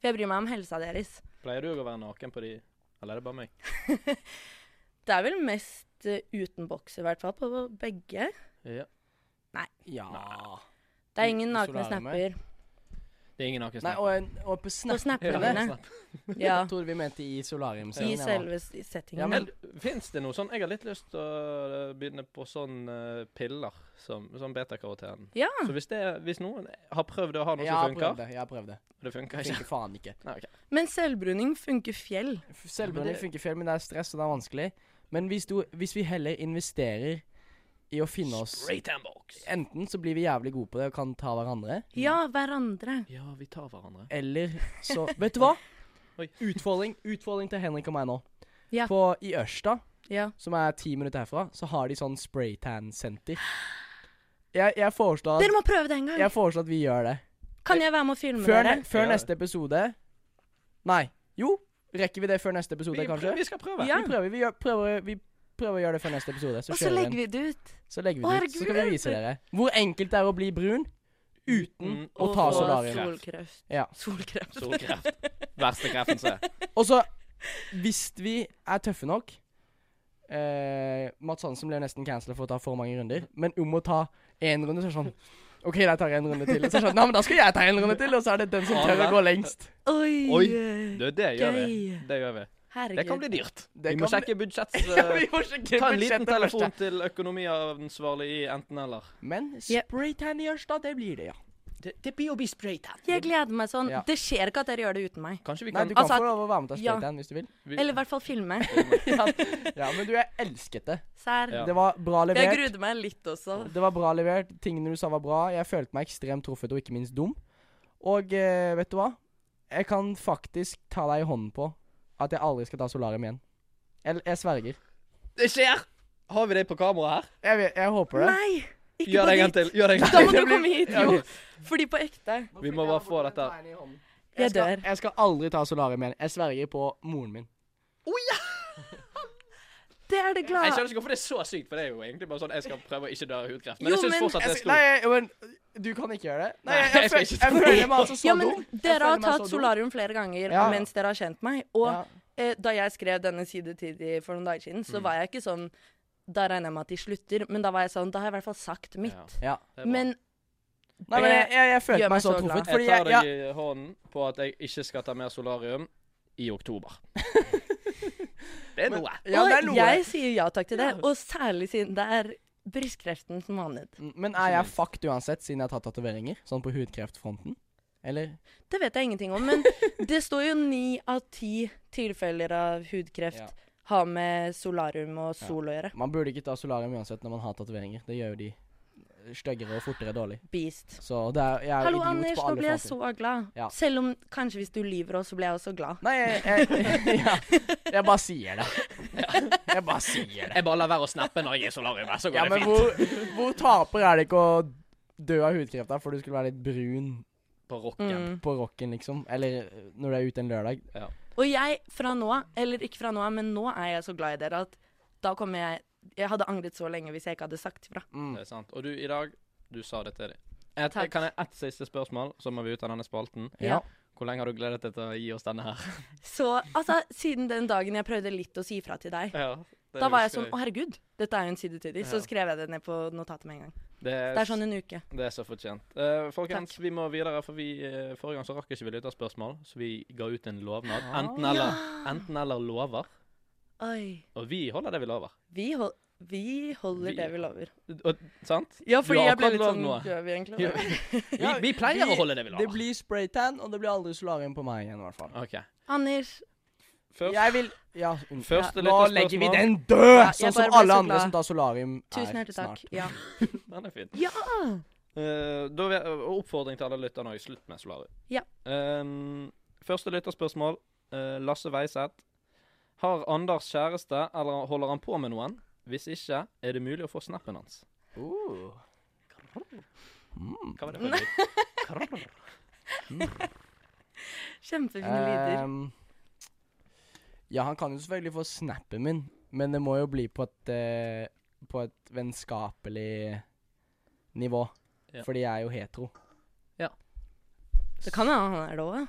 Speaker 1: For jeg bryr meg om helsa deres.
Speaker 3: Pleier du å være naken på de Eller er det bare meg?
Speaker 1: Det er vel mest uh, uten bokse i hvert fall, på begge.
Speaker 3: Ja.
Speaker 2: Ja.
Speaker 1: Det er ingen nakne snapper
Speaker 3: Det er ingen naken
Speaker 2: Nei, og, en, og på
Speaker 1: på
Speaker 2: snap
Speaker 1: snappene
Speaker 3: Ja.
Speaker 2: Jeg trodde vi mente i solariumscenen.
Speaker 1: I
Speaker 2: jeg
Speaker 1: selve s- settingen.
Speaker 2: Ja,
Speaker 3: Men fins det noe sånn Jeg har litt lyst til å eh, begynne på sånn eh, piller som, som betakaroten.
Speaker 1: Ja.
Speaker 3: Så hvis, det, hvis noen har prøvd å ha noe
Speaker 2: Jeg
Speaker 3: som funker
Speaker 2: det. Jeg har prøvd det.
Speaker 3: Det funker
Speaker 2: Det
Speaker 3: ikke.
Speaker 2: funker faen ikke.
Speaker 3: Nei, ok.
Speaker 1: Men selvbruning funker fjell.
Speaker 2: F-
Speaker 3: det-
Speaker 2: funker feil, men det er stress, og det er vanskelig. Men hvis, du, hvis vi heller investerer i å finne oss
Speaker 3: Spray tan box.
Speaker 2: Enten så blir vi jævlig gode på det og kan ta hverandre,
Speaker 1: Ja, hverandre.
Speaker 3: Ja, vi tar hverandre.
Speaker 2: eller så Vet du hva?
Speaker 3: Oi.
Speaker 2: Utfordring, utfordring til Henrik og meg nå.
Speaker 1: Ja.
Speaker 2: På, I Ørsta,
Speaker 1: Ja.
Speaker 2: som er ti minutter herfra, så har de sånn spraytan-senter. Jeg, jeg, foreslår at,
Speaker 1: Dere må prøve det en gang.
Speaker 2: jeg foreslår at vi gjør det.
Speaker 1: Kan jeg være med og filme
Speaker 2: Før,
Speaker 1: dere?
Speaker 2: ne før
Speaker 3: Ja.
Speaker 2: neste episode Nei. Jo, rekker vi det før neste episode,
Speaker 3: Vi,
Speaker 2: kanskje?
Speaker 3: prøver, vi skal prøve.
Speaker 1: Ja.
Speaker 2: Vi prøver, vi, gjør, prøver, vi prøver å gjøre det før neste episode. Så
Speaker 1: Og så legger vi det ut.
Speaker 2: Så legger vi det ut. Så skal vi vise dere hvor enkelt det er å bli brun uten
Speaker 3: Mm,
Speaker 2: å ta solarium.
Speaker 1: Solkreft.
Speaker 2: Ja.
Speaker 1: Solkreft.
Speaker 3: Solkreft. Verste kreften se.
Speaker 2: Og så, hvis vi er tøffe nok eh, Mats Hansen ble nesten cancelled for å ta for mange runder, men om å ta én runde, så er det sånn OK, da tar jeg en runde til. Så er det sånn, Nei, men da skal jeg ta en runde til, og så er det den som tør å gå lengst.
Speaker 1: Oi.
Speaker 3: Oi. Det, det gjør vi. Det gjør vi.
Speaker 1: Herregud.
Speaker 3: Det kan bli dyrt.
Speaker 2: Det
Speaker 3: vi må
Speaker 2: kan
Speaker 3: sjekke budsjett.
Speaker 2: Ja, vi må sjekke
Speaker 3: Ta en liten telefon
Speaker 2: første.
Speaker 3: til økonomiansvarlig i enten-eller.
Speaker 2: Men
Speaker 1: Ja.
Speaker 2: spraytan i Ørsta, det blir det, ja.
Speaker 3: Det, det blir å bli spraytan.
Speaker 1: Jeg gleder meg sånn.
Speaker 2: Ja.
Speaker 1: Det skjer ikke at dere gjør det uten meg.
Speaker 3: Kanskje vi kan...
Speaker 2: Nei, du kan
Speaker 1: Altså,
Speaker 2: få lov å være med til spraytan
Speaker 1: ja.
Speaker 2: hvis du vil.
Speaker 3: vi,
Speaker 1: Eller i hvert fall filme.
Speaker 2: ja, ja, men du, jeg elsket det.
Speaker 1: Sær.
Speaker 3: Ja.
Speaker 2: Det var bra levert.
Speaker 1: Jeg grudde meg litt også.
Speaker 2: Det var bra levert. Tingene du sa var bra. Jeg følte meg ekstremt truffet, og ikke minst dum. Og uh, vet du hva? Jeg kan faktisk ta deg i hånden på at jeg aldri skal ta solarium igjen. Jeg, jeg sverger.
Speaker 3: Det skjer! Har vi det på kamera her?
Speaker 2: Jeg, vet, jeg håper det.
Speaker 1: Nei! Ikke
Speaker 3: Gjør
Speaker 1: på
Speaker 3: det en gang
Speaker 1: ditt.
Speaker 3: til. Gjør det en gang
Speaker 1: Da
Speaker 3: til.
Speaker 1: må du komme hit,
Speaker 2: Ja,
Speaker 1: jo.
Speaker 2: ok.
Speaker 1: Fordi på ekte.
Speaker 3: Vi må bare få dette.
Speaker 2: Jeg
Speaker 1: Jeg
Speaker 2: skal,
Speaker 1: dør.
Speaker 2: jeg skal aldri ta solarium igjen. Jeg sverger på moren min.
Speaker 1: Det er det
Speaker 3: Jeg
Speaker 1: glade.
Speaker 3: skjønner ikke hvorfor det er så sykt, for det er jo egentlig bare sånn jeg skal prøve å ikke dø av hudkreft. Men
Speaker 1: Jo,
Speaker 3: jeg syns
Speaker 1: men-
Speaker 3: fortsatt det
Speaker 2: Jeg
Speaker 3: er
Speaker 2: skal, nei,
Speaker 3: stort.
Speaker 2: jeg- men du kan ikke gjøre det. Nei, jeg, jeg,
Speaker 3: jeg
Speaker 2: jeg føler meg altså så
Speaker 1: Ja, men
Speaker 2: dum.
Speaker 1: Dere har tatt solarium flere ganger
Speaker 2: Ja.
Speaker 1: mens dere har kjent meg. Og
Speaker 2: Ja.
Speaker 1: eh, da jeg skrev denne side til de for noen dager siden, så
Speaker 3: Mm.
Speaker 1: var jeg ikke sånn Da regner jeg med at de slutter, men da var jeg sånn Da har jeg i hvert fall sagt mitt.
Speaker 2: Ja.
Speaker 3: det.
Speaker 1: Men
Speaker 2: Nei, men jeg, jeg, jeg følte meg så
Speaker 1: så
Speaker 2: truffet. Fordi
Speaker 3: jeg tar deg
Speaker 2: ja,
Speaker 3: i hånden på at jeg ikke skal ta mer solarium i oktober. det er noe.
Speaker 2: ja, det er
Speaker 1: og
Speaker 2: noe.
Speaker 1: jeg sier ja takk til det. Og særlig siden det er brystkreften som vanlig.
Speaker 2: Mm, Men er jeg fucked uansett, siden jeg har tatt tatoveringer? Sånn på hudkreftfronten? Eller?
Speaker 1: Det vet jeg ingenting om, men det står jo ni av ti tilfeller av hudkreft
Speaker 2: Ja.
Speaker 1: har med solarium og sol å gjøre.
Speaker 2: Man burde ikke ta solarium uansett når man har tatoveringer. Det gjør jo de styggere og fortere dårlig.
Speaker 1: Beast.
Speaker 2: Så det er, jeg er
Speaker 1: Hallo, Anders, nå
Speaker 2: blir
Speaker 1: ble jeg
Speaker 2: fronten.
Speaker 1: så glad.
Speaker 2: Ja.
Speaker 1: Selv om kanskje hvis du lyver også, blir jeg også glad.
Speaker 2: Nei, jeg, jeg, ja, jeg bare sier det. Jeg bare sier det.
Speaker 3: Jeg bare lar være å snappe når jeg er i solarium, så går
Speaker 2: Ja,
Speaker 3: det
Speaker 2: men
Speaker 3: fint.
Speaker 2: hvor, hvor taper er det ikke å dø av hudkreft da, for du skulle være litt brun
Speaker 3: På rocken.
Speaker 1: Mm.
Speaker 2: på rocken, liksom? Eller når du er ute en lørdag?
Speaker 1: Og jeg, fra nå av, eller ikke fra nå av, men nå er jeg så glad i dere at da kommer jeg Jeg hadde angret så lenge hvis jeg ikke hadde sagt ifra.
Speaker 2: Mm.
Speaker 3: Det er sant. Og du, i dag, du sa det til dem. Et, kan jeg ett siste spørsmål, så må vi ut av denne spalten.
Speaker 2: Ja.
Speaker 3: Hvor lenge har du gledet deg til å gi oss denne her?
Speaker 1: Så altså, siden den dagen jeg prøvde litt å si ifra til deg,
Speaker 3: Ja,
Speaker 1: da var jeg sånn Å, herregud, dette er jo en side til de. Så skrev jeg det ned på notatet med en gang.
Speaker 3: Det er,
Speaker 1: Det er sånn en uke.
Speaker 3: det er så fortjent. Uh, folkens, vi må videre, for vi, uh, forrige gang så rakk ikke vi lytterspørsmål, så vi ga ut en lovnad. Enten eller, enten eller lover.
Speaker 1: Oi.
Speaker 3: Og vi holder det vi lover.
Speaker 1: Vi, hol vi holder
Speaker 3: Vi-
Speaker 1: det vi lover.
Speaker 3: Og, sant?
Speaker 1: Ja, fordi jeg ble litt sånn
Speaker 3: noe.
Speaker 1: Gjør vi egentlig
Speaker 3: Ja.
Speaker 1: det?
Speaker 3: Vi, vi pleier
Speaker 2: vi-
Speaker 3: å holde det vi
Speaker 2: Det blir spraytan, og det blir aldri solarium på meg igjen, i hvert fall.
Speaker 3: Okay.
Speaker 1: Anders,
Speaker 3: Først,
Speaker 2: Jeg vil Ja, Først
Speaker 3: ja.
Speaker 2: Nå legger vi den død!
Speaker 1: Ja,
Speaker 2: sånn som alle
Speaker 1: så
Speaker 2: andre som tar solarium
Speaker 1: tusen
Speaker 2: er
Speaker 1: hjertelig takk.
Speaker 2: snart.
Speaker 1: Ja.
Speaker 3: Den er fin.
Speaker 1: ja!
Speaker 3: Uh, da vil jeg, oppfordring til alle lytterne òg. Slutt med solarium.
Speaker 1: Ja.
Speaker 3: Um, første lytterspørsmål. Uh, Lasse Weiseth. Har Anders kjæreste, eller holder han på med noen? Hvis ikke, er det mulig å få snappen hans?
Speaker 2: Uh. Mm.
Speaker 3: Hva var det for lyd?
Speaker 1: Kjempefine lyder.
Speaker 2: Um, ja, han kan jo selvfølgelig få snappen min, men det må jo bli på et uh, På et vennskapelig nivå.
Speaker 3: Ja.
Speaker 2: Fordi jeg er jo hetero. Ja.
Speaker 1: Det kan hende han er det òg.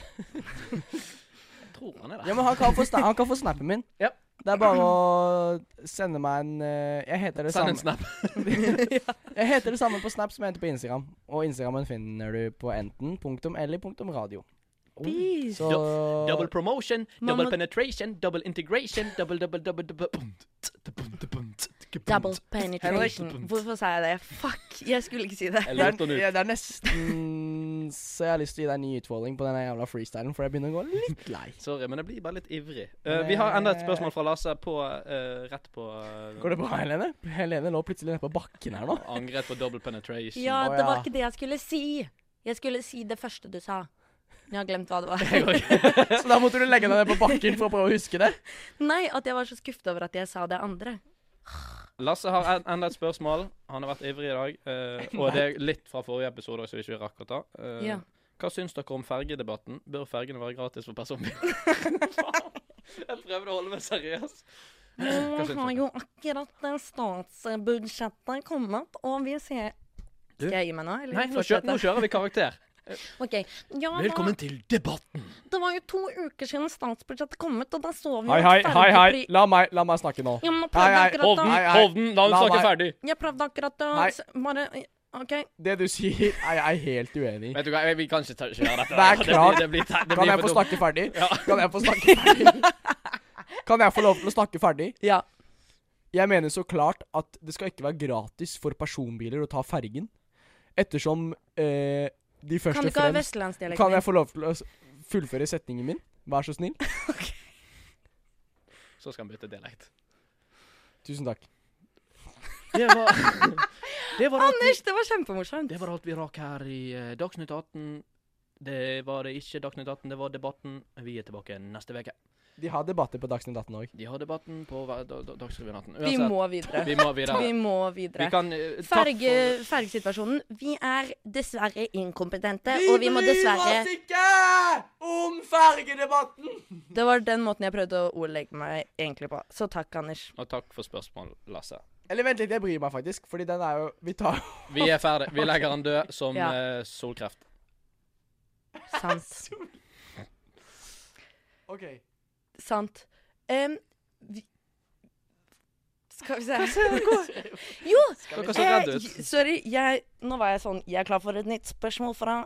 Speaker 3: Jeg tror han er det.
Speaker 2: Ja, men han kan få, sna han kan få snappen min.
Speaker 3: Ja.
Speaker 2: Det er bare å sende meg en eh, Jeg heter det
Speaker 3: Send en
Speaker 2: samme
Speaker 3: snap.
Speaker 2: Jeg heter det samme på Snap som jeg heter på Instagram. Og Instagrammen finner du på enten punktum eller punktum radio. Så
Speaker 3: Double promotion, double penetration, double integration, double, double, double, double
Speaker 1: Double penetration. Hvorfor sa jeg det? Fuck, jeg skulle ikke si det.
Speaker 3: Jeg
Speaker 2: det
Speaker 3: lurte den ut.
Speaker 2: det er nesten så jeg har lyst til å gi deg en ny utfordring på den jævla freestylen, for jeg begynner å gå litt lei.
Speaker 3: Sorry, men jeg blir bare litt ivrig. Uh, vi har enda et spørsmål fra Lasse på uh, rett på uh,
Speaker 2: Går det bra, Helene? Helene lå plutselig nede på bakken her nå.
Speaker 3: Angret på double penetration.
Speaker 1: Ja, det var ikke det jeg skulle si. Jeg skulle si det første du sa. Jeg har glemt hva det var.
Speaker 2: Så da måtte du legge deg ned på bakken for å prøve å huske det?
Speaker 1: Nei, at jeg var så skuffet over at jeg sa det andre.
Speaker 3: Lasse har en, enda et spørsmål. Han har vært ivrig i dag. Uh, og det er litt fra forrige episode som vi ikke rakk å ta. Uh,
Speaker 1: Ja.
Speaker 3: Hva syns dere om fergedebatten? Bør fergene være gratis for personbil? Jeg prøvde å holde meg seriøs.
Speaker 1: Nå har jo akkurat det statsbudsjettet kommet, og vi ser Skal jeg gi meg nå,
Speaker 3: Nei, nå kjører vi karakter.
Speaker 1: OK. Ja,
Speaker 3: Velkommen til debatten.
Speaker 1: det var jo to uker siden statsbudsjettet kommet, og da så vi
Speaker 2: Hei, hei, hei, hei. La meg, la meg snakke nå.
Speaker 1: Ja, men
Speaker 2: Hei, hei,
Speaker 3: Hovden,
Speaker 2: Hei, hei.
Speaker 3: Hovden, la oss snakke
Speaker 2: meg-
Speaker 3: ferdig.
Speaker 1: Jeg prøvde akkurat å
Speaker 2: Hei.
Speaker 1: bare OK.
Speaker 2: Det du sier, er jeg helt uenig i.
Speaker 3: Vet du hva, vi kan ikke ta, Det dette.
Speaker 2: klart.
Speaker 3: Det blir- Det blir, det blir
Speaker 2: Kan
Speaker 3: jeg
Speaker 2: få snakke ferdig?
Speaker 3: Ja.
Speaker 2: Kan jeg få snakke ferdig? Kan jeg få lov til å snakke ferdig?
Speaker 1: Ja.
Speaker 2: Jeg mener så klart at det skal ikke være gratis for personbiler å ta fergen. Ettersom eh, de først
Speaker 1: Kan du ikke ha
Speaker 2: fremst
Speaker 1: vestlandsdialekt?
Speaker 2: Kan jeg få lov til å fullføre setningen min? Vær så snill.
Speaker 3: Så skal han bytte dialekt.
Speaker 2: Tusen takk.
Speaker 3: Det var, det var alt vi,
Speaker 1: det var kjempemorsomt.
Speaker 3: det var alt vi rakk her i uh, Dagsnytt 18. Det var det ikke Dagsnytt 18, det var Debatten. Vi er tilbake neste uke.
Speaker 2: De har debatter på Dagsnytt 18 òg.
Speaker 3: De har Debatten på Dagsrevyen 18.
Speaker 1: Vi må videre.
Speaker 3: vi må videre.
Speaker 1: Vi må
Speaker 3: Vi
Speaker 1: videre.
Speaker 3: kan uh,
Speaker 1: Ferge, fergesituasjonen. Vi er dessverre inkompetente, og vi må dessverre
Speaker 2: ikke om fergedebatten!
Speaker 1: Det var den måten jeg prøvde å ordlegge meg egentlig på. Så takk, Anders.
Speaker 3: Og takk for spørsmål, Lasse.
Speaker 2: Eller vent litt, jeg bryr meg faktisk, fordi den er jo Vi tar
Speaker 3: Vi er ferdig. Vi legger han død som
Speaker 1: Ja.
Speaker 3: uh, solkreft.
Speaker 1: Sant.
Speaker 2: OK.
Speaker 1: Sant. Um, vi Skal vi se Jo! Eh, sorry, jeg Nå var jeg sånn Jeg er klar for et nytt spørsmål fra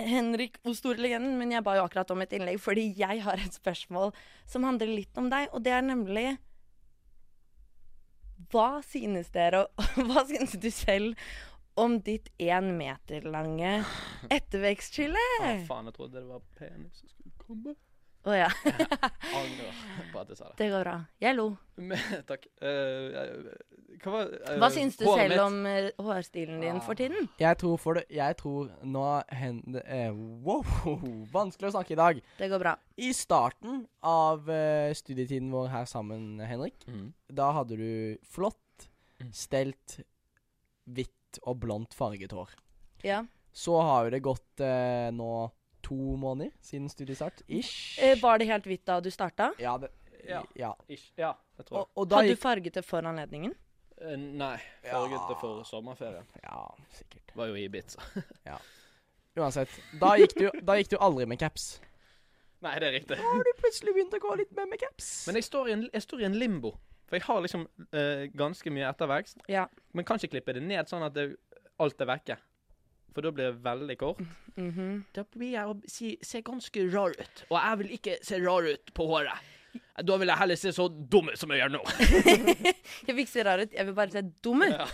Speaker 1: Henrik O store legenden, men jeg ba jo akkurat om et innlegg fordi jeg har et spørsmål som handler litt om deg, og det er nemlig Hva synes dere Hva synes du selv om ditt én meter lange ettervekstskille?
Speaker 3: Ah, faen, jeg trodde det var penis som skulle komme.
Speaker 1: Å ja.
Speaker 3: Angrer på at jeg sa det.
Speaker 1: Det går bra. Jeg lo.
Speaker 3: Men, takk. Uh, eh, hva var uh,
Speaker 1: Hva syns du selv
Speaker 3: mitt?
Speaker 1: om uh, hårstilen din for tiden?
Speaker 2: Jeg tror for det Jeg tror nå hender wow! Vanskelig å snakke i dag.
Speaker 1: Det går bra.
Speaker 2: I starten av studietiden vår her sammen, Henrik,
Speaker 3: mm.
Speaker 2: da hadde du flott,
Speaker 3: Mm.
Speaker 2: stelt, hvitt og blondt farget hår.
Speaker 1: Ja.
Speaker 2: Så har jo det gått nå to måneder siden studiestart. Ish.
Speaker 1: Eh, var det helt hvitt da du starta?
Speaker 2: ja, det,
Speaker 3: Ja.
Speaker 2: ja.
Speaker 3: Ish. Ja, jeg tror
Speaker 2: Og, og da
Speaker 1: Hadde du farget det for anledningen?
Speaker 3: Uh, Nei, farget det for sommerferien.
Speaker 2: Ja, sikkert.
Speaker 3: Var jo i Ibiza.
Speaker 2: Uansett. Da gikk du, da gikk du aldri med caps.
Speaker 3: Nei, det er riktig.
Speaker 2: Da har du plutselig begynt å gå litt mer med caps.
Speaker 3: Men jeg står i en, jeg står i en limbo. For jeg har liksom uh, ganske mye ettervekst.
Speaker 1: Ja.
Speaker 3: Men kan ikke klippe det ned sånn at det, alt er vekke. For da blir det veldig kort.
Speaker 1: Mhm.
Speaker 3: Da blir jeg å si, se ganske rar ut. Og jeg vil ikke se rar ut på håret. Da vil jeg heller se så dum ut som jeg gjør nå.
Speaker 1: Jeg vil ikke se rar ut, jeg vil bare se dum ut.
Speaker 3: Ja.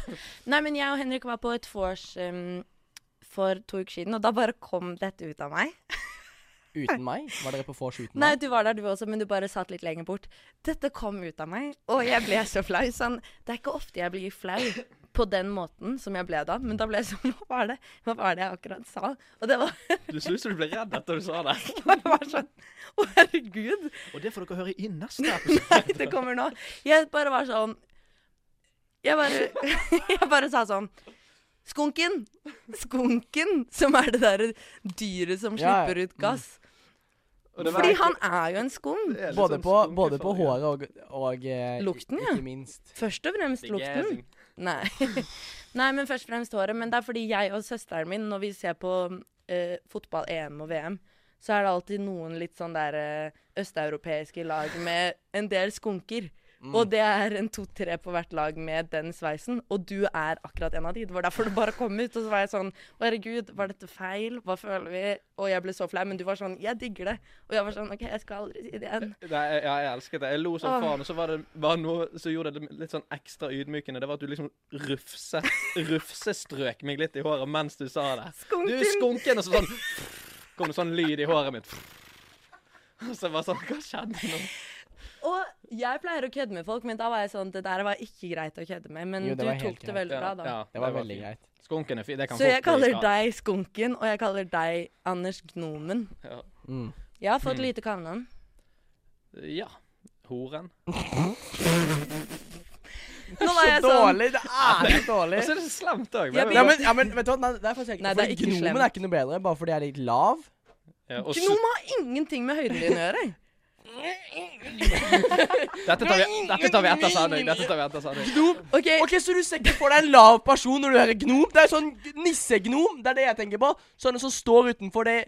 Speaker 1: Nei, men jeg og Henrik var på et vors um, for to uker siden, og da bare kom dette ut av meg.
Speaker 2: Uten meg? Var dere på vors uten
Speaker 1: Nei,
Speaker 2: meg?
Speaker 1: du var der du også, men du bare satt litt lenger bort. Dette kom ut av meg, og jeg ble så flau. Sånn, det er ikke ofte jeg blir flau på den måten som jeg ble da, men da ble jeg sånn Hva var det Hva var det jeg akkurat sa? Og det var,
Speaker 3: Du så ut som du ble redd etter du sa det.
Speaker 1: det var sånn Å, herregud.
Speaker 3: Og det får dere høre i neste episode.
Speaker 1: Nei, Det kommer nå. Jeg bare var sånn Jeg bare Jeg bare sa sånn Skunken! Skunken, som er det derre dyret som
Speaker 2: Ja, ja.
Speaker 1: slipper ut gass.
Speaker 3: Og
Speaker 1: Fordi han er jo en skum.
Speaker 3: litt
Speaker 2: Både
Speaker 3: sånn
Speaker 2: på, både på håret og, og eh,
Speaker 1: Lukten, ja.
Speaker 2: Ikke minst.
Speaker 1: Først og fremst lukten. Nei. Nei, men først og fremst håret. Men det er fordi jeg og søsteren min, når vi ser på uh, fotball, EM og VM, så er det alltid noen litt sånn der uh, østeuropeiske lag med en del skunker.
Speaker 2: Mm.
Speaker 1: Og det er en to-tre på hvert lag med den sveisen. Og du er akkurat en av de. Det var derfor du bare kom ut. Og så var jeg sånn Å, herregud, var dette feil? Hva føler vi? Og jeg ble så flau. Men du var sånn Jeg digger det. Og jeg var sånn OK, jeg skal aldri si det igjen.
Speaker 3: Nei, jeg, jeg elsket det. Jeg lo som faen. Og så var det var noe som gjorde det litt sånn ekstra ydmykende. Det var at du liksom rufset, rufsestrøk meg litt i håret mens du sa det. Du er
Speaker 1: Skunken!
Speaker 3: skunken! Og så sånn kom det sånn lyd i håret mitt. Og så var bare sånn Hva skjedde nå?
Speaker 1: Og jeg pleier å kødde med folk, men da var jeg sånn Det der var ikke greit å kødde med. Men
Speaker 2: Jo,
Speaker 1: du tok det
Speaker 2: greit.
Speaker 1: veldig bra, da.
Speaker 3: Ja,
Speaker 2: Det var veldig greit.
Speaker 3: Skunken er fin. Det kan
Speaker 1: Så jeg kaller deg Skunken, og jeg kaller deg Anders Gnomen.
Speaker 3: Ja.
Speaker 2: Mm.
Speaker 1: Jeg har fått
Speaker 3: Mm.
Speaker 1: lite kallenavn.
Speaker 3: ja. Horen.
Speaker 1: Nå var jeg
Speaker 2: så
Speaker 1: sånn
Speaker 2: dårlig! Det er så dårlig.
Speaker 3: Og så er det så slemt òg.
Speaker 2: Ja, men, ja, men vet du hva, nei, det er faktisk ikke
Speaker 1: Nei, det er
Speaker 2: Fordi
Speaker 1: ikke
Speaker 2: Gnomen
Speaker 1: slemt.
Speaker 2: er ikke noe bedre bare fordi jeg er litt lav.
Speaker 3: Ja, Gnomen
Speaker 1: Gnom har ingenting med høyden din å gjøre.
Speaker 3: dette, tar vi, dette tar vi etter sending. Dette tar vi etter sending.
Speaker 2: Gnom.
Speaker 1: OK,
Speaker 2: Ok, Så du ser ikke for deg en lav person når du hører gnom? Det er sånn nissegnom. Det er det jeg tenker på. Sånne som står utenfor det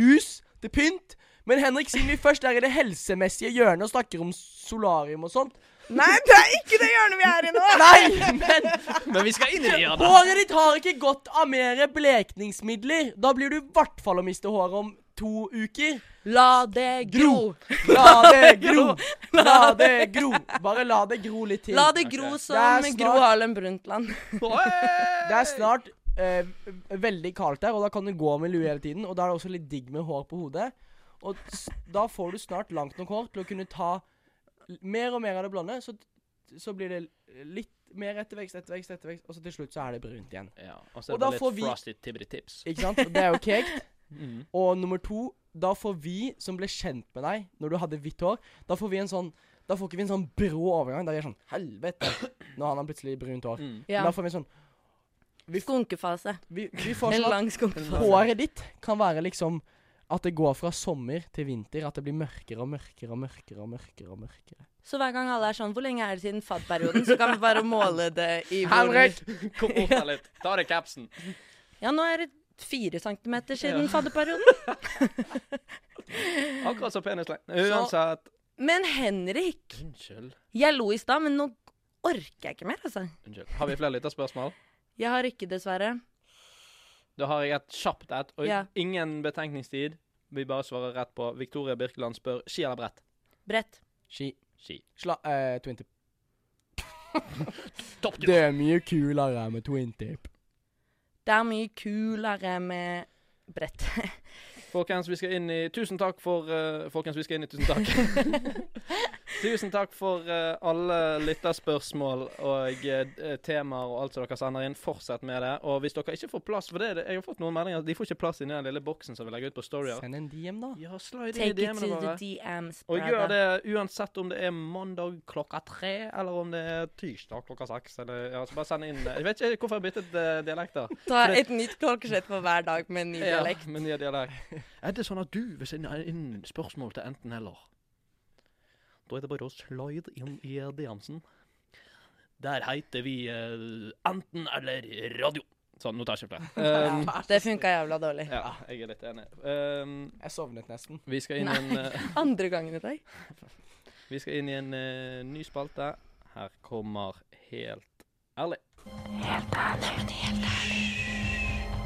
Speaker 2: hus til pynt. Men Henrik, siden vi først er i det helsemessige hjørnet og snakker om solarium og sånt
Speaker 1: Nei, det er ikke det hjørnet vi er i nå!
Speaker 2: Nei, men
Speaker 3: Men vi skal inn i det hjørnet.
Speaker 2: håret ditt har ikke godt av mer blekningsmidler. Da blir du i hvert fall å miste håret om to uker.
Speaker 1: La det gro.
Speaker 2: La det gro. La det gro. Bare la det gro litt til.
Speaker 1: La det gro som
Speaker 2: Det snart-
Speaker 1: Gro Harlem Brundtland.
Speaker 2: Det er snart eh, veldig kaldt her, og da kan du gå med lue hele tiden. Og da er det også litt digg med hår på hodet. Og s da får du snart langt nok hår til å kunne ta mer og mer av det blonde. Så, så blir det litt mer ettervekst, ettervekst, ettervekst, og så til slutt så er det brunt igjen.
Speaker 3: Ja, og så er det
Speaker 2: får
Speaker 3: litt
Speaker 2: vi-
Speaker 3: frosty tibbity tips.
Speaker 2: Ikke sant? Det er jo kekt.
Speaker 3: Mm.
Speaker 2: Og nummer to, da får vi som ble kjent med deg når du hadde hvitt hår, da får vi en sånn Da får ikke vi en sånn brå overgang. Da er vi sånn Helvete! Når han har plutselig brunt hår.
Speaker 3: Mm.
Speaker 1: Ja.
Speaker 2: Da får vi en sånn vi,
Speaker 1: Skunkefase.
Speaker 2: vi, vi får
Speaker 1: En
Speaker 2: sånn
Speaker 1: lang skunkefase.
Speaker 2: håret ditt kan være liksom at det går fra sommer til vinter. At det blir mørkere og mørkere og mørkere. og mørkere og mørkere
Speaker 1: Så hver gang alle er sånn Hvor lenge er det siden FAD-perioden? Så kan vi bare måle det i hvor
Speaker 2: Henrik!
Speaker 3: Kom bort her litt. Ta av deg capsen.
Speaker 1: Ja, nå er det fire centimeter siden
Speaker 3: Ja.
Speaker 1: FAD-perioden.
Speaker 3: Akkurat som penislengden. Uansett.
Speaker 1: Men Henrik,
Speaker 3: Unnskyld.
Speaker 1: jeg lo i stad, men nå orker jeg ikke mer, altså.
Speaker 3: Unnskyld. Har vi flere lytterspørsmål?
Speaker 1: Jeg har ikke, dessverre.
Speaker 3: Da har jeg et kjapt et, og
Speaker 1: Ja.
Speaker 3: ingen betenkningstid. Vi bare svarer rett på. Victoria Birkeland spør ski eller brett?
Speaker 1: Brett.
Speaker 2: Ski.
Speaker 3: Ski.
Speaker 2: Sla... Uh, twin tip.
Speaker 3: Topp
Speaker 2: Det er mye kulere med twin tip.
Speaker 1: Det er mye kulere med brett.
Speaker 3: Folkens, vi skal inn i Tusen takk for uh, Folkens, vi skal inn i Tusen takk. Tusen takk for uh, alle lytterspørsmål og uh, temaer og alt som dere sender inn. Fortsett med det. Og hvis dere ikke får plass For det, er jeg har fått noen meldinger de får ikke plass inni den lille boksen som vi legger ut på storyer.
Speaker 2: Send en DM, da.
Speaker 3: Ja, slide i
Speaker 1: Take it
Speaker 3: DM-ene
Speaker 1: the
Speaker 3: våre.
Speaker 1: DMs,
Speaker 3: Og gjør det uansett om det er mandag klokka tre, eller om det er tirsdag klokka seks. Eller, ja, så bare send inn Jeg vet ikke hvorfor jeg har byttet uh, dialekter.
Speaker 1: Ta et nytt klokkeslett for hver dag med en ny dialekt.
Speaker 3: Ja, med ny dialekt. Er det sånn at du vil sende inn spørsmål til enten-eller? Da er det bare å slide inn i DM-en. Der heter vi uh, enten eller radio. Sånn, nå tar jeg. Um,
Speaker 1: Det funka jævla dårlig.
Speaker 3: ja, jeg er litt enig. Um,
Speaker 2: Jeg sovnet nesten.
Speaker 3: vi skal inn i en, uh,
Speaker 1: Andre gangen i dag.
Speaker 3: vi skal inn i en uh, ny spalte. Her kommer Helt ærlig.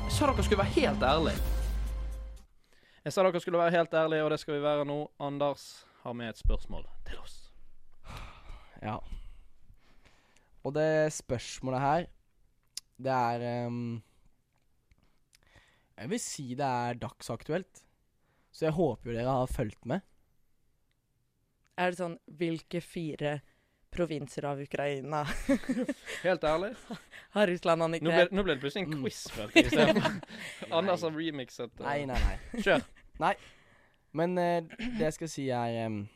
Speaker 3: Jeg sa dere skulle være helt ærlige. Jeg sa dere skulle være helt ærlige, og det skal vi være nå. Anders har med et spørsmål til oss.
Speaker 2: Ja. Og det spørsmålet her, det er um, Jeg vil si det er dagsaktuelt. Så jeg håper jo dere har fulgt med.
Speaker 1: Er det sånn Hvilke fire provinser av Ukraina
Speaker 3: Helt ærlig.
Speaker 1: har Russland
Speaker 3: Nå
Speaker 1: annektert?
Speaker 3: nå ble det plutselig en
Speaker 2: Mm.
Speaker 3: quiz. følte jeg. Anders har remixet. uh,
Speaker 2: Nei, nei, nei.
Speaker 3: Kjør.
Speaker 2: Men eh, det jeg skal si, er ehm,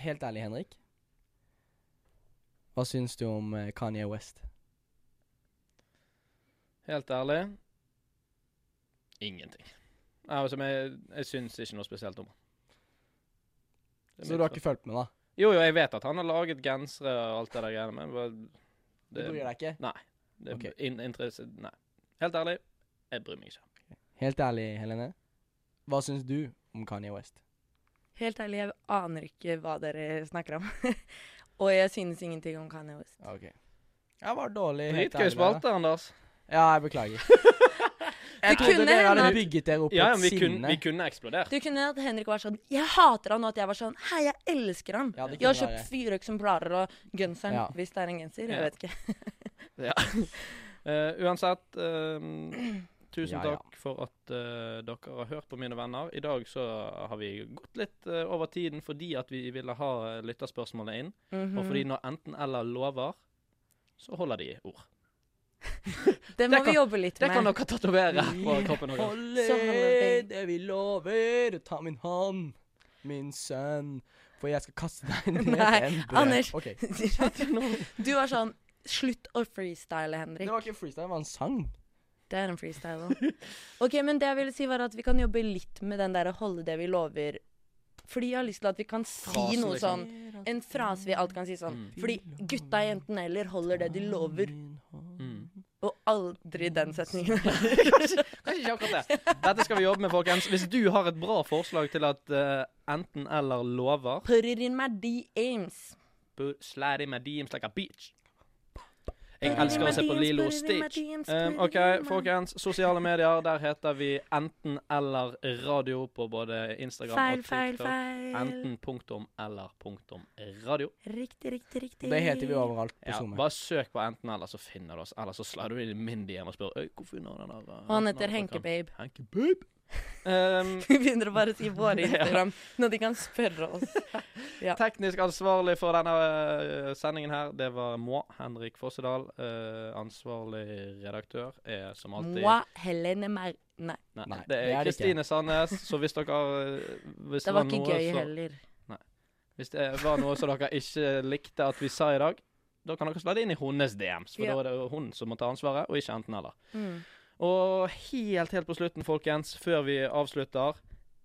Speaker 2: Helt ærlig, Henrik. Hva syns du om eh, Kanye West?
Speaker 3: Helt ærlig ingenting. Nei, Altså, jeg, jeg syns ikke noe spesielt om han.
Speaker 2: Så du har ikke fulgt med, da?
Speaker 3: Jo, jo, jeg vet at han har laget gensere og alt det der greiene, men bare
Speaker 2: Du bryr deg ikke?
Speaker 3: det
Speaker 2: okay.
Speaker 3: In, interesse, Nei. Helt ærlig, jeg bryr meg ikke.
Speaker 2: Helt ærlig, Helene. Hva syns du om Kanye West?
Speaker 1: Helt ærlig, jeg aner ikke hva dere snakker om. Og jeg synes ingenting om Kanye West.
Speaker 2: OK. Jeg var dårlig.
Speaker 3: Dritgøy spalte, Anders.
Speaker 2: Ja, jeg beklager. Jeg
Speaker 1: du
Speaker 2: trodde dere hadde bygget dere opp
Speaker 3: Ja,
Speaker 2: et
Speaker 3: vi
Speaker 2: sinne.
Speaker 3: kunne, vi kunne eksplodert.
Speaker 1: Du kunne at Henrik var sånn 'Jeg hater han', og at jeg var sånn 'Hei, jeg elsker han'.
Speaker 2: Ja,
Speaker 1: Jeg har kjøpt fire eksemplarer av genseren,
Speaker 2: Ja.
Speaker 1: hvis det er en genser. Jeg
Speaker 3: Ja.
Speaker 1: vet ikke.
Speaker 3: Ja. Uh, uansett, eh, tusen
Speaker 2: Ja, ja.
Speaker 3: takk for at uh, dere har hørt på mine venner. I dag så har vi gått litt uh, over tiden fordi at vi ville ha lytterspørsmålet inn. inn.
Speaker 1: -hmm.
Speaker 3: Og fordi når enten eller lover, så holder de ord.
Speaker 1: Det må
Speaker 3: det kan-
Speaker 1: vi jobbe litt med.
Speaker 3: Det kan dere tatovere på kroppen deres.
Speaker 1: Holder
Speaker 2: det vi lover. Ta min hånd, min sønn, for jeg skal kaste deg ned
Speaker 1: Nei,
Speaker 2: en brød.
Speaker 1: Anders.
Speaker 2: Okay.
Speaker 1: du var sånn Slutt å freestyle, Henrik.
Speaker 2: Det var ikke freestyle, det var en sang.
Speaker 1: Det er en freestyle òg. OK, men det jeg ville si, var at vi kan jobbe litt med den derre holde det vi lover. Fordi jeg har lyst til at vi kan si
Speaker 3: Frasen,
Speaker 1: noe
Speaker 3: liksom.
Speaker 1: sånn En frase vi alt kan si sånn.
Speaker 3: Mm.
Speaker 1: Fordi gutta i enten eller holder det de lover.
Speaker 3: Mm.
Speaker 1: Og aldri den setningen.
Speaker 3: Kanskje ikke akkurat det. Dette skal vi jobbe med, folkens. Hvis du har et bra forslag til at uh, enten eller lover
Speaker 1: Put it in my DMs.
Speaker 3: in my DMs like a bitch. Jeg elsker å se på Lilo
Speaker 1: my
Speaker 3: Stitch. Um, OK, folkens. Sosiale medier. Der heter vi enten eller radio på både Instagram
Speaker 1: Feil,
Speaker 3: og
Speaker 1: feil,
Speaker 3: TikTok.
Speaker 1: feil.
Speaker 3: Enten punktum eller punktum radio.
Speaker 1: Riktig, riktig, riktig.
Speaker 2: Det heter vi overalt på
Speaker 3: Ja,
Speaker 2: SoMe.
Speaker 3: bare søk på enten eller, så finner du oss. Eller så slår du inn i min DM og spør «Øy, hvorfor hun har den der.
Speaker 1: Og han heter Henke
Speaker 3: podcasten?»
Speaker 1: Babe.
Speaker 3: Henke Babe. Um,
Speaker 1: Vi begynner å bare si våre
Speaker 3: Ja.
Speaker 1: Instagram, når de kan spørre oss. Ja.
Speaker 3: Teknisk ansvarlig for denne eh, sendingen her, det var moi, Henrik Fossedal. Uh, ansvarlig redaktør er som alltid
Speaker 1: Moi, Helene Mer... Nei,
Speaker 3: Nei,
Speaker 2: Nei,
Speaker 3: det
Speaker 2: det
Speaker 3: er Kristine Sandnes. Så hvis dere eh, hvis
Speaker 1: det var ikke
Speaker 3: noe,
Speaker 1: gøy
Speaker 3: så,
Speaker 1: heller.
Speaker 3: Hvis det var noe som dere ikke likte at vi sa i dag, da kan dere slå inn i hennes DMs. For
Speaker 1: Ja.
Speaker 3: da er det hun som må ta ansvaret, og ikke enten eller.
Speaker 1: Mm.
Speaker 3: Og helt, helt på slutten, folkens, før vi avslutter,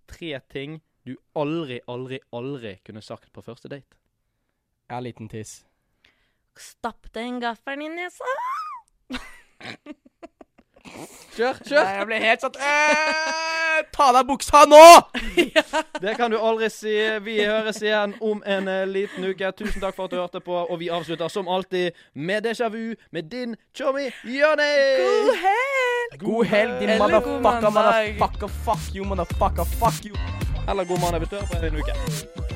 Speaker 3: tre ting du aldri, aldri, aldri kunne sagt på første date.
Speaker 2: Jeg har liten tiss.
Speaker 1: Stapp den gaffelen i nesa!
Speaker 3: Kjør, kjør.
Speaker 2: Nei, jeg ble helt sånn eh, Ta deg buksa nå!
Speaker 3: Det kan du aldri si. Vi høres igjen om en eh, liten uke. Tusen takk for at du hørte på, og vi avslutter som alltid med déjà vu med din chommy Jonny!
Speaker 1: God helg!
Speaker 2: God helg, din motherfucker, motherfucker, fuck you, motherfucker, fuck you.
Speaker 3: Eller god mandag hvis du på en uke.